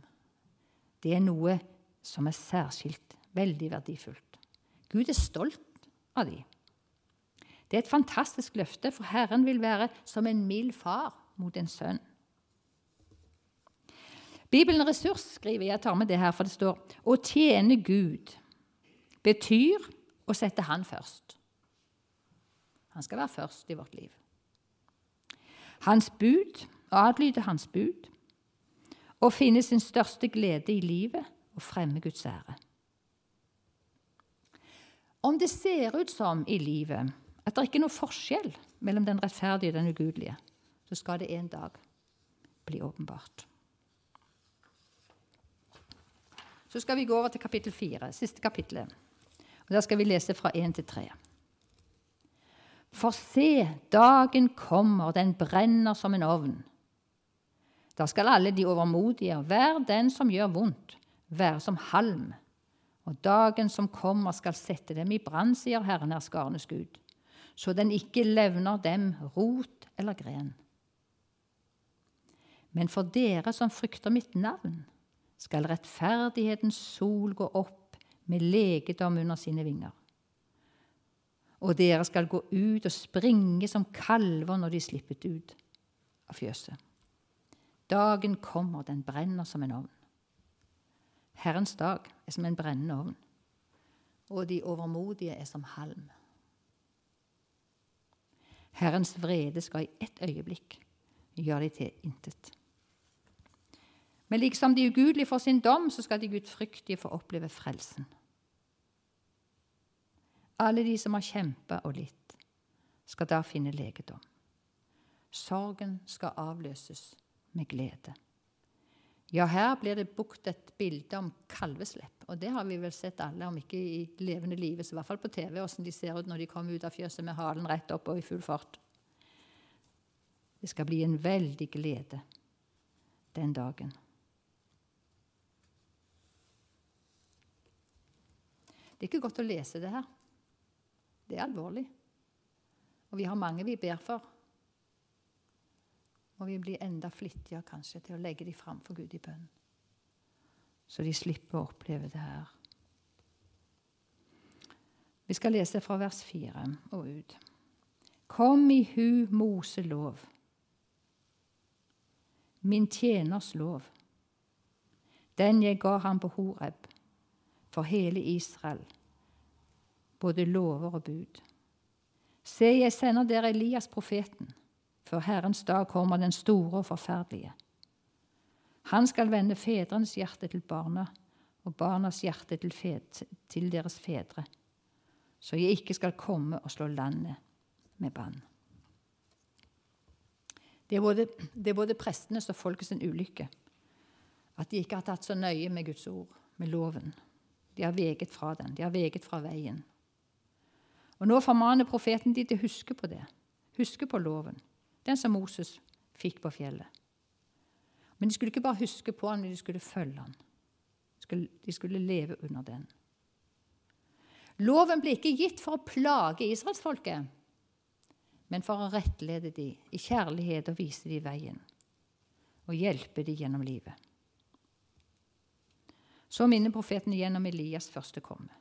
Det er noe som er særskilt, veldig verdifullt. Gud er stolt av dem. Det er et fantastisk løfte, for Herren vil være som en mild far mot en sønn. Bibelen Ressurs skriver jeg tar med det her, for det står å tjene Gud betyr å sette Han først. Han skal være først i vårt liv. Hans bud, adlyde Hans bud, og finne sin største glede i livet og fremme Guds ære. Om det ser ut som i livet at det ikke er noe forskjell mellom den rettferdige og den ugudelige, så skal det en dag bli åpenbart. Så skal vi gå over til kapittel fire, siste kapittelet. Og Der skal vi lese fra 1 til 3. For se, dagen kommer, den brenner som en ovn. Da skal alle de overmodige, hver den som gjør vondt, være som halm. Og dagen som kommer, skal sette dem i brann, sier Herren herskarenes Gud så den ikke levner dem rot eller gren. Men for dere som frykter mitt navn, skal rettferdighetens sol gå opp med legedom under sine vinger. Og dere skal gå ut og springe som kalver når de er slippet ut av fjøset. Dagen kommer, den brenner som en ovn. Herrens dag er som en brennende ovn, og de overmodige er som halm. Herrens vrede skal i ett øyeblikk gjøre de til intet. Men liksom de ugudelige får sin dom, så skal de gudfryktige få oppleve frelsen. Alle de som har kjempa og litt, skal da finne legedom. Sorgen skal avløses med glede. Ja, her blir det bukt et bilde om kalveslepp. Og det har vi vel sett alle, om ikke i levende livet, så i hvert fall på TV, åssen de ser ut når de kommer ut av fjøset med halen rett opp og i full fart. Det skal bli en veldig glede den dagen. Det er ikke godt å lese det her. Det er alvorlig. Og vi har mange vi ber for. Og vi blir enda flittigere kanskje til å legge dem fram for Gud i bønn. Så de slipper å oppleve det her. Vi skal lese fra vers 4 og ut. Kom i hu Mose lov, min tjeners lov, den jeg ga ham på Horeb, for hele Israel, både lover og bud. Se, jeg sender dere Elias profeten For Herrens dag kommer den store og forferdelige. Han skal vende fedrenes hjerte til barna og barnas hjerte til, fed, til deres fedre, så jeg ikke skal komme og slå landet med bann. Det er både, det er både prestenes og folkets ulykke at de ikke har tatt så nøye med Guds ord, med loven. De har veget fra den, de har veget fra veien. Og Nå formaner profeten de til å huske på det. Huske på loven, den som Moses fikk på fjellet. Men de skulle ikke bare huske på han, men de skulle følge han. De skulle leve under den. Loven ble ikke gitt for å plage israelsfolket, men for å rettlede dem i kjærlighet og vise dem veien. Og hjelpe dem gjennom livet. Så minner profeten igjen Elias første komme.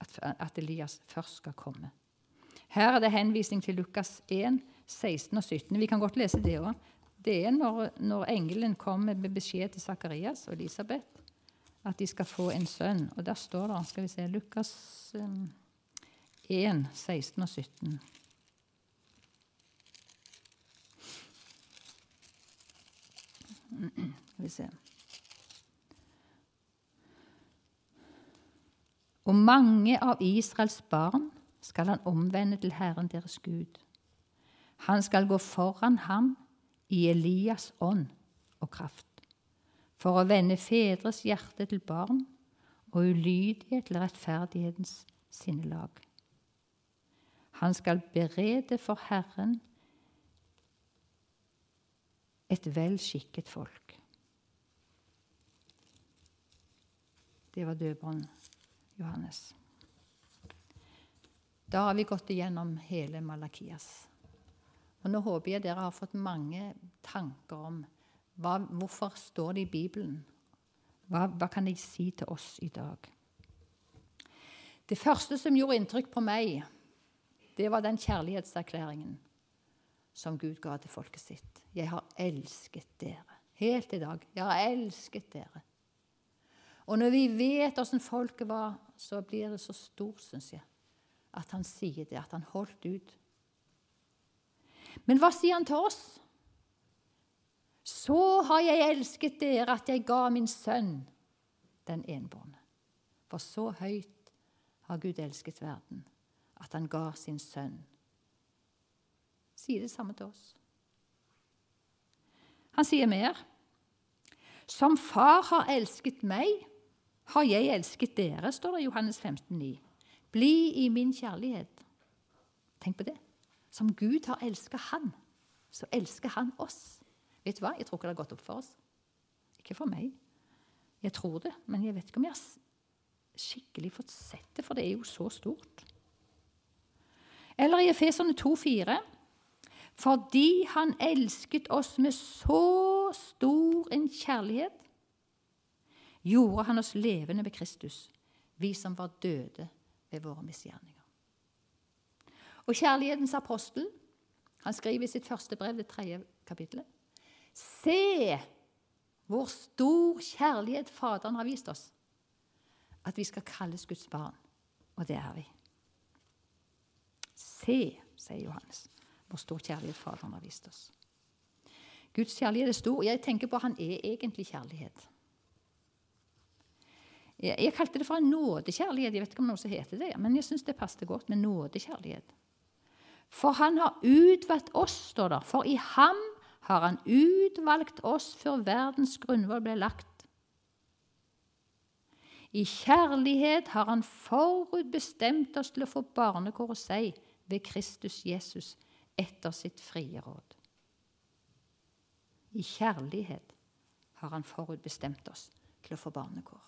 At Elias først skal komme. Her er det henvisning til Lukas 1, 16 og 17. Vi kan godt lese det òg. Det er når, når, engelen kommer med beskjed til Sakarias og Elisabeth at de skal få en sønn. Og der står det skal vi se, Lukas 1, 16 og 17. Skal vi se Og mange av Israels barn skal han omvende til Herren deres Gud. Han skal gå foran ham i Elias ånd og kraft, for å vende fedres hjerte til barn og ulydighet til rettferdighetens sinnelag. Han skal berede for Herren et vel skikket folk. Det var døperen Johannes. Da har vi gått igjennom hele Malakias. Og Nå håper jeg dere har fått mange tanker om hva, hvorfor står det i Bibelen. Hva, hva kan de si til oss i dag? Det første som gjorde inntrykk på meg, det var den kjærlighetserklæringen som Gud ga til folket sitt. Jeg har elsket dere. Helt i dag. Jeg har elsket dere. Og når vi vet åssen folket var, så blir det så stort, syns jeg, at han sier det, at han holdt ut. Men hva sier han til oss? Så har jeg elsket dere at jeg ga min sønn, den enbårne. For så høyt har Gud elsket verden, at han ga sin sønn. Sier det samme til oss. Han sier mer. Som far har elsket meg, har jeg elsket dere, står det i Johannes 15, 9. Bli i min kjærlighet. Tenk på det. Som Gud har elsket Han, så elsker Han oss. Vet du hva? Jeg tror ikke det har gått opp for oss. Ikke for meg. Jeg tror det, men jeg vet ikke om jeg har skikkelig fått sett det, for det er jo så stort. Eller i Efeserne 2,4.: Fordi Han elsket oss med så stor en kjærlighet, gjorde han oss levende ved Kristus, vi som var døde ved våre misgjerninger. Og kjærlighetens apostel han skriver i sitt første brev, det tredje kapittelet. Se hvor stor kjærlighet Faderen har vist oss, at vi skal kalles Guds barn. Og det er vi. Se, sier Johannes, hvor stor kjærlighet Faderen har vist oss. Guds kjærlighet er stor. Jeg tenker på at han er egentlig kjærlighet. Jeg kalte det for en nådekjærlighet. Jeg vet ikke om noe som heter det, men jeg syns det passet godt med nådekjærlighet. For han har utvalgt oss, står det. For i ham har han utvalgt oss før verdens grunnvoll ble lagt. I kjærlighet har han forutbestemt oss til å få barnekår hos seg ved Kristus Jesus etter sitt frie råd. I kjærlighet har han forutbestemt oss til å få barnekår.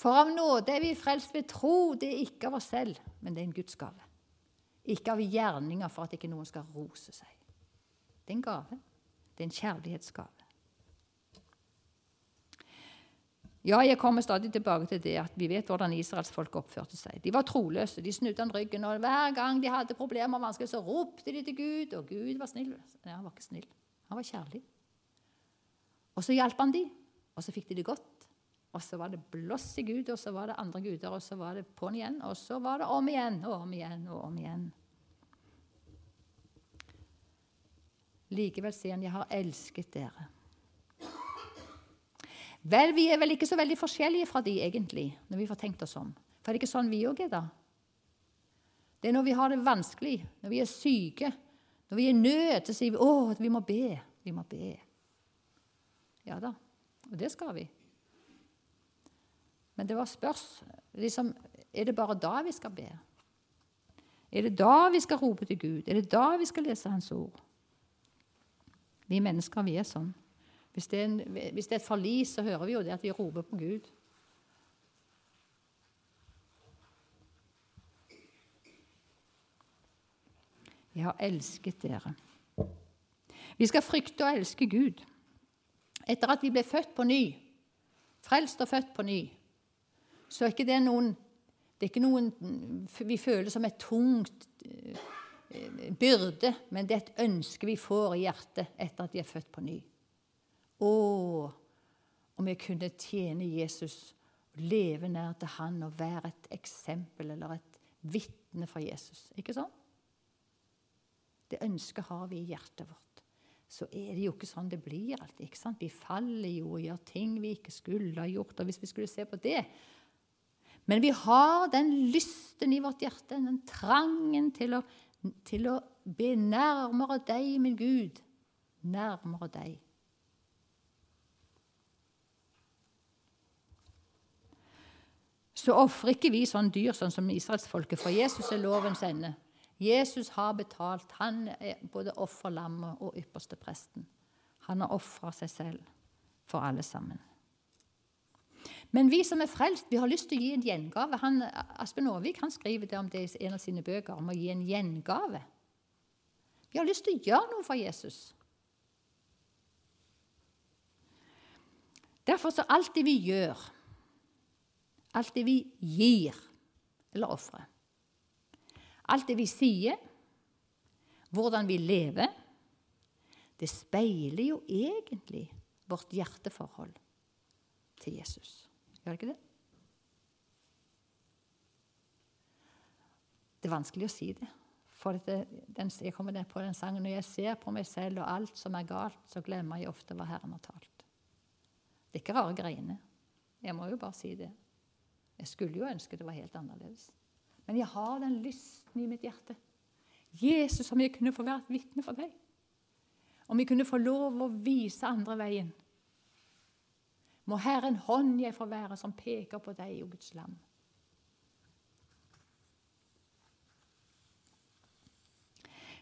For av nåde er vi frelst ved tro. Det er ikke av oss selv, men det er en Guds gave. Ikke av gjerninger for at ikke noen skal rose seg. Det er en gave. Det er en kjærlighetsgave. Ja, jeg kommer stadig tilbake til det at vi vet hvordan Israels folk oppførte seg. De var troløse, de snudde han ryggen, og hver gang de hadde problemer, og vansker, så ropte de til Gud, og Gud var snill. Nei, han var ikke snill. Han var kjærlig. Og så hjalp han de, og så fikk de det godt. Og så var det blåss Gud, og så var det andre guder, og så var det på'n igjen. Og så var det om igjen og om igjen og om igjen. Likevel sier han, 'Jeg har elsket dere'. Vel, vi er vel ikke så veldig forskjellige fra de egentlig, når vi får tenkt oss om. For er det ikke sånn vi òg er, da? Det er når vi har det vanskelig, når vi er syke, når vi er i nød, så sier vi 'Å, vi må be'. Vi må be. Ja da, og det skal vi. Men det var spørs liksom, Er det bare da vi skal be? Er det da vi skal rope til Gud? Er det da vi skal lese Hans ord? Vi mennesker vi er sånn. Hvis det er, en, hvis det er et forlis, så hører vi jo det at vi roper på Gud. Jeg har elsket dere. Vi skal frykte og elske Gud. Etter at vi ble født på ny, frelst og født på ny, så er ikke det noen det er ikke noen vi føler som et tungt eh, byrde, men det er et ønske vi får i hjertet etter at vi er født på ny. Å, om jeg kunne tjene Jesus, leve nær til han og være et eksempel eller et vitne for Jesus. Ikke sånn? Det ønsket har vi i hjertet vårt. Så er det jo ikke sånn det blir alltid. ikke sant? Vi faller jo og gjør ting vi ikke skulle ha gjort. og Hvis vi skulle se på det Men vi har den lysten i vårt hjerte, den trangen til å, til å be nærmere deg, min Gud. Nærmere deg. Så ofrer ikke vi sånn dyr sånn som israelsfolket, for Jesus er lovens ende. Jesus har betalt. Han er både offerlammet og ypperste presten. Han har ofra seg selv for alle sammen. Men vi som er frelst, vi har lyst til å gi en gjengave. Han, Aspen Aavik skriver det om det i en av sine bøker, om å gi en gjengave. Vi har lyst til å gjøre noe for Jesus. Derfor så alt det vi gjør, alt det vi gir eller ofrer Alt det vi sier, hvordan vi lever, det speiler jo egentlig vårt hjerteforhold til Jesus. Gjør det ikke det? Det er vanskelig å si det. For det, den, jeg kommer på den sangen, Når jeg ser på meg selv og alt som er galt, så glemmer jeg ofte hva Herren har talt. Det er ikke rare greiene. Jeg må jo bare si det. Jeg skulle jo ønske det var helt annerledes. Men jeg har den lysten i mitt hjerte. Jesus, om jeg kunne få være et vitne for deg. Om jeg kunne få lov å vise andre veien. Må Herren hånd jeg får være som peker på deg, og Guds lam.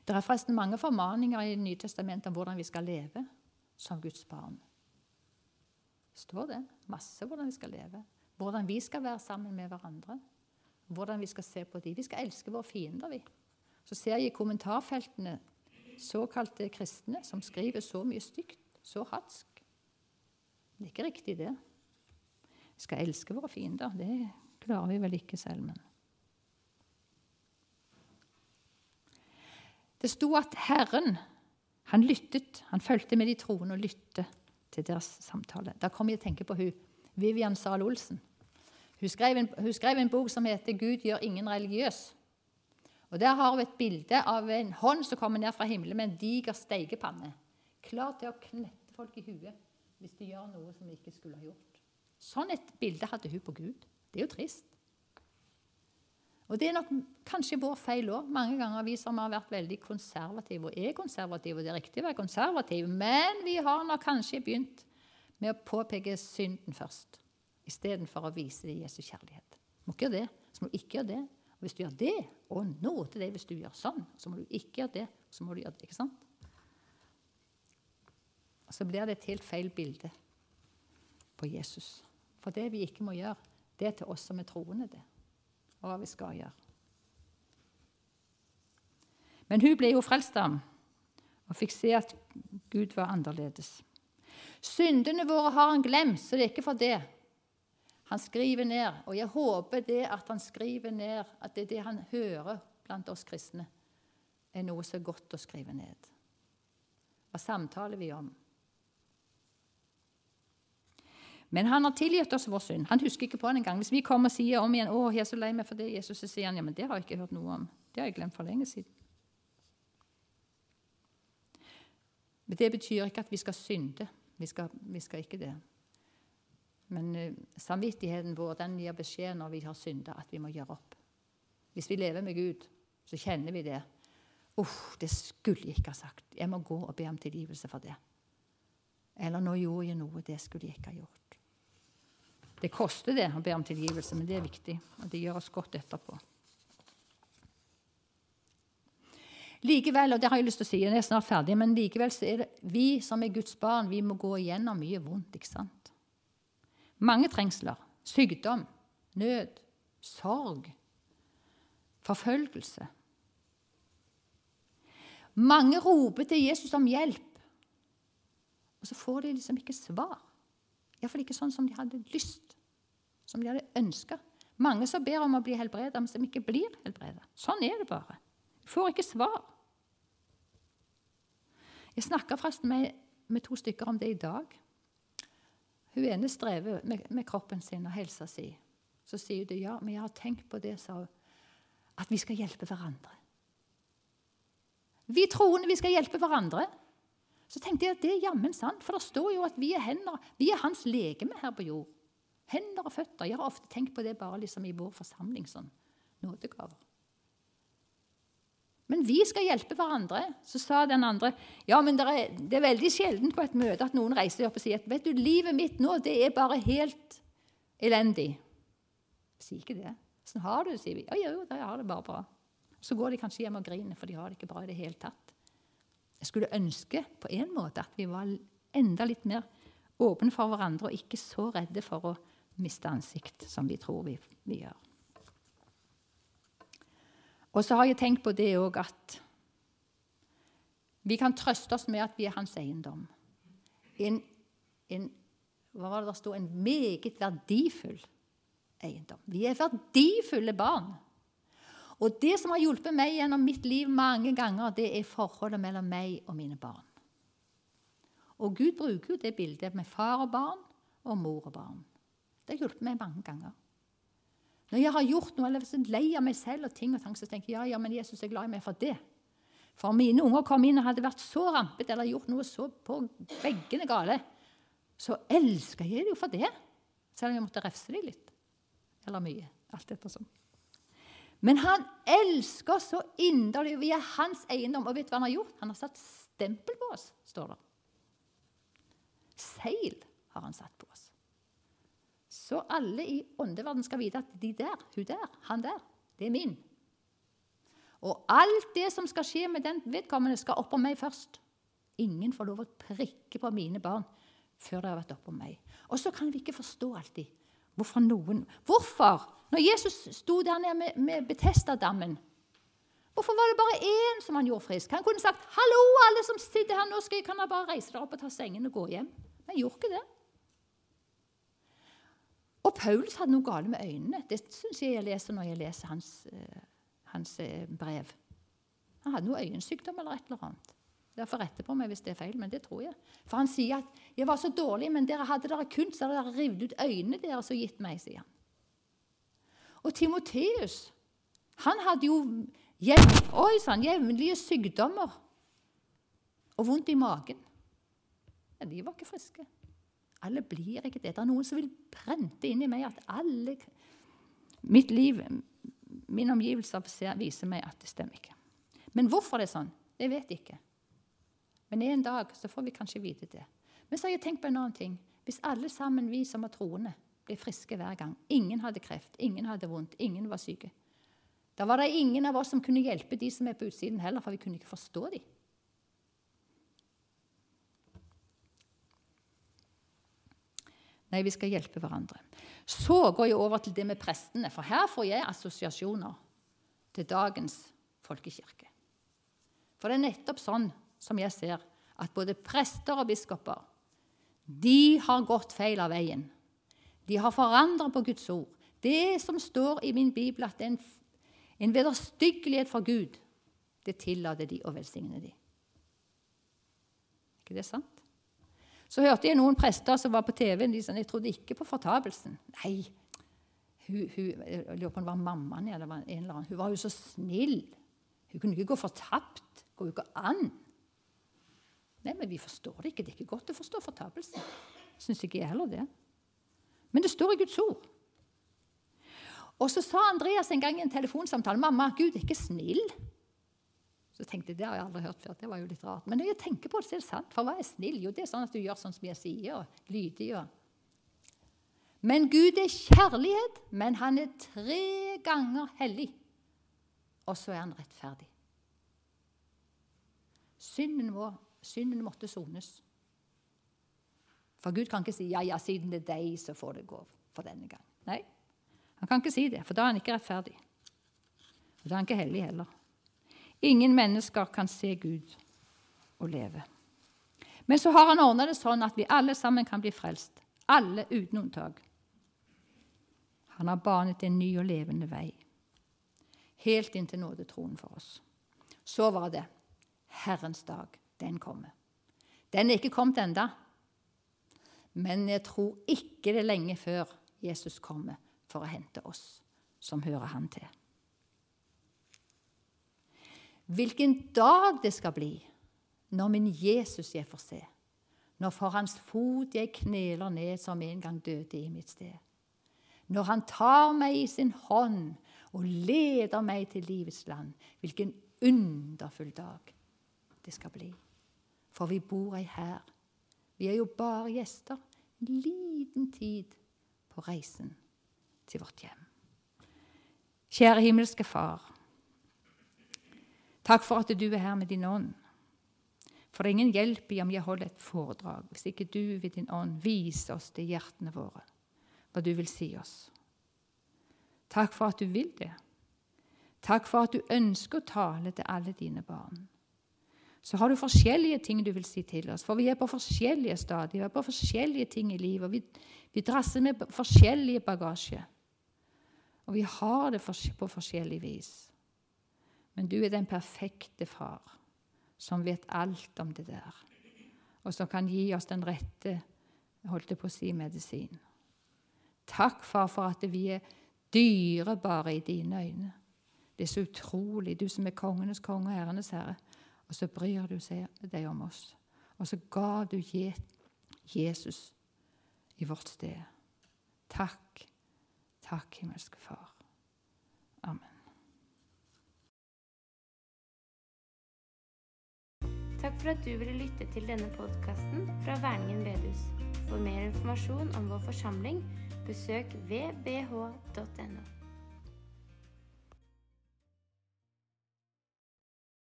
Det er forresten mange formaninger i Nytestamentet om hvordan vi skal leve som Guds barn. står det masse hvordan vi skal leve. Hvordan vi skal være sammen med hverandre hvordan vi skal se på dem. Vi skal elske våre fiender, vi. Så ser jeg i kommentarfeltene såkalte kristne som skriver så mye stygt, så hatsk. Det er ikke riktig, det. Vi skal elske våre fiender. Det klarer vi vel ikke selv, men Det sto at Herren han lyttet, han fulgte med de troende og lyttet til deres samtale. Da kom jeg til å tenke på hun, Vivian Zahl Olsen. Hun skrev, en, hun skrev en bok som heter 'Gud gjør ingen religiøs'. Og Der har hun et bilde av en hånd som kommer ned fra himmelen med en diger steikepanne. Klar til å knette folk i huet hvis de gjør noe som de ikke skulle ha gjort. Sånn et bilde hadde hun på Gud. Det er jo trist. Og Det er nok kanskje vår feil òg. Mange ganger vi som har vært veldig konservative og er konservative, og det er riktig å være konservativ, men vi har nok kanskje begynt med å påpeke synden først istedenfor å vise det Jesu kjærlighet. Du må ikke gjøre det, så må du ikke gjøre det. Og hvis du gjør det, og nå til det hvis du gjør sånn, så må du ikke gjøre det, så må du gjøre det. ikke sant? Så blir det et helt feil bilde på Jesus. For det vi ikke må gjøre, det er til oss som er troende, det. Og hva vi skal gjøre. Men hun ble jo frelst av ham og fikk se at Gud var annerledes. Syndene våre har han glemt, så det er ikke for det. Han skriver ned, og jeg håper det at han skriver ned, at det, det han hører blant oss kristne, er noe så godt å skrive ned. Hva samtaler vi om? Men han har tilgitt oss vår synd. Han husker ikke på den engang. Hvis vi kommer og sier om igjen 'Å, jeg er så lei meg for det', Jesus, så sier han ja, men det har jeg ikke hørt noe om. Det har jeg glemt for lenge siden. Men Det betyr ikke at vi skal synde. Vi skal, vi skal ikke det. Men uh, samvittigheten vår den gir beskjed når vi har synda, at vi må gjøre opp. Hvis vi lever med Gud, så kjenner vi det. Uff, det skulle jeg ikke ha sagt. Jeg må gå og be om tilgivelse for det. Eller nå gjorde jeg noe, det skulle jeg ikke ha gjort. Det koster det å be om tilgivelse, men det er viktig. Og det gjør oss godt etterpå. Likevel, og det har jeg lyst til å si, jeg er snart ferdig, men likevel så er det vi som er Guds barn, vi må gå igjennom mye vondt. ikke sant? Mange trengsler. Sykdom, nød, sorg, forfølgelse. Mange roper til Jesus om hjelp, og så får de liksom ikke svar. Iallfall ikke sånn som de hadde lyst, som de hadde ønska. Mange som ber om å bli helbredet, men som ikke blir helbredet. Sånn er det bare. De får ikke svar. Jeg snakka forresten med, med, to stykker om det i dag. Hun ene strever med, med kroppen sin og helsa si. Så sier hun ja, men jeg har tenkt på det, sa hun, at vi skal hjelpe hverandre. Vi troende vi skal hjelpe hverandre. Så tenkte jeg at det er jammen sant, for det står jo at vi er hender, vi er hans legeme her på jord. Hender og føtter. Jeg har ofte tenkt på det bare liksom i vår forsamling. sånn, nådegaver. Men vi skal hjelpe hverandre. Så sa den andre ja, men det er, det er veldig sjelden på et møte at noen reiser opp og sier at vet du, livet mitt nå det er bare helt elendig. Si ikke det. Sånn har du det, sier vi. Ja, jo, jeg har det bare bra. Så går de kanskje hjem og griner, for de har det ikke bra i det hele tatt. Jeg skulle ønske på en måte at vi var enda litt mer åpne for hverandre og ikke så redde for å miste ansikt, som vi tror vi, vi gjør. Og så har jeg tenkt på det òg at vi kan trøste oss med at vi er hans eiendom. En, en, hva var det der stod? En meget verdifull eiendom. Vi er verdifulle barn. Og det som har hjulpet meg gjennom mitt liv mange ganger, det er forholdet mellom meg og mine barn. Og Gud bruker jo det bildet med far og barn og mor og barn. Det har hjulpet meg mange ganger. Når jeg har gjort noe, eller hvis jeg er lei av meg selv og ting og tanker, så tenker jeg ja, ja, men Jesus er glad i meg for det. For mine unger kom inn og hadde vært så rampet eller gjort noe så på veggene gale, så elsker jeg dem jo for det. Selv om jeg måtte refse dem litt. Eller mye. Alt ettersom. Men han elsker så inderlig. Vi er hans eiendom. Og vet du hva han har gjort? Han har satt stempel på oss, står det. Seil har han satt på oss. Så alle i åndeverden skal vite at de der, hun der, han der, det er min. Og alt det som skal skje med den vedkommende, skal oppå meg først. Ingen får lov å prikke på mine barn før det har vært oppå meg. Og så kan vi ikke forstå alltid hvorfor noen Hvorfor når Jesus sto der nede med, med Betesta-dammen, hvorfor var det bare én som han gjorde frisk? Han kunne sagt 'Hallo, alle som sitter her, nå skal jeg, kan jeg bare reise dere opp og ta sengen og gå hjem.' Men han gjorde ikke det. Og Paulus hadde noe galt med øynene. Det syns jeg jeg leser når jeg leser hans, uh, hans uh, brev. Han hadde noe øyensykdom eller et eller annet. Derfor rette på meg hvis det er feil, men det tror jeg. For han sier at 'jeg var så dårlig, men dere hadde dere kunst, så hadde dere revet ut øynene deres og gitt meg', sier han. Og Timoteus han hadde jo jevn, sånn, jevnlige sykdommer og vondt i magen. Ja, de var ikke friske. Alle blir ikke det. Det er noen som vil prente inn i meg at alle Mitt liv, mine omgivelser viser meg at det stemmer ikke. Men hvorfor det er sånn, det vet jeg ikke. Men en dag så får vi kanskje vite det. Men så har jeg tenkt på en annen ting. Hvis alle sammen vi som er troende, ble friske hver gang. Ingen hadde kreft, ingen hadde vondt, ingen var syke. Da var det ingen av oss som kunne hjelpe de som er på utsiden heller, for vi kunne ikke forstå dem. Nei, vi skal hjelpe hverandre. Så går jeg over til det med prestene, for her får jeg assosiasjoner til dagens folkekirke. For det er nettopp sånn som jeg ser at både prester og biskoper de har gått feil av veien. De har forandret på Guds ord. Det som står i min bibel, at en, en vederstyggelighet for Gud, det tillater de å velsigne de. Er ikke det sant? Så hørte jeg noen prester som var på TV, de sa jeg trodde ikke på fortapelsen. Nei, hun, hun, jeg lurer på om det var mammaen eller en eller annen. Hun var jo så snill. Hun kunne ikke gå fortapt. Går jo ikke an. Nei, men vi forstår det ikke. Det er ikke godt å forstå fortapelsen. Syns ikke jeg heller det. Men det står i Guds ord. Og så sa Andreas en gang i en telefonsamtale 'Mamma, Gud er ikke snill'. Så tenkte jeg, Det har jeg aldri hørt før. Det var jo litt rart. Men når jeg tenker på det, så er det sant. For hva er snill? Jo, det er sånn at du gjør sånn som jeg sier, og lydig. Og. Men Gud er kjærlighet, men han er tre ganger hellig. Og så er han rettferdig. Synden, må, synden måtte sones. For Gud kan ikke si ja, ja, siden det er deg, så får det gå for denne gang. Nei, han kan ikke si det, for da er han ikke rettferdig. Og da er han ikke hellig heller. Ingen mennesker kan se Gud og leve. Men så har han ordna det sånn at vi alle sammen kan bli frelst. Alle uten unntak. Han har banet en ny og levende vei. Helt inn til nådetroen for oss. Så var det Herrens dag. Den kommer. Den er ikke kommet enda. Men jeg tror ikke det er lenge før Jesus kommer for å hente oss som hører han til. Hvilken dag det skal bli når min Jesus jeg får se, når for hans fot jeg kneler ned som en gang døde i mitt sted. Når han tar meg i sin hånd og leder meg til livets land. Hvilken underfull dag det skal bli. For vi bor ei her. Vi er jo bare gjester. En liten tid på reisen til vårt hjem. Kjære himmelske Far. Takk for at du er her med din ånd. For det er ingen hjelp i om jeg holder et foredrag, hvis ikke du ved din ånd viser oss til hjertene våre hva du vil si oss. Takk for at du vil det. Takk for at du ønsker å tale til alle dine barn. Så har du forskjellige ting du vil si til oss, for vi er på forskjellige stadier. Vi er på forskjellige ting i livet. og Vi, vi drasser med forskjellige bagasje. Og vi har det på forskjellig vis. Men du er den perfekte far som vet alt om det der, og som kan gi oss den rette holdt jeg på å si medisin. Takk, far, for at vi er dyrebare i dine øyne. Det er så utrolig, du som er kongenes konge og herrenes herre. Og så bryr du deg om oss. Og så ga du Jesus i vårt sted. Takk, takk, himmelske Far. Amen. Takk for at du ville lytte til denne podkasten fra Verningen bedehus. For mer informasjon om vår forsamling, besøk vbh.no.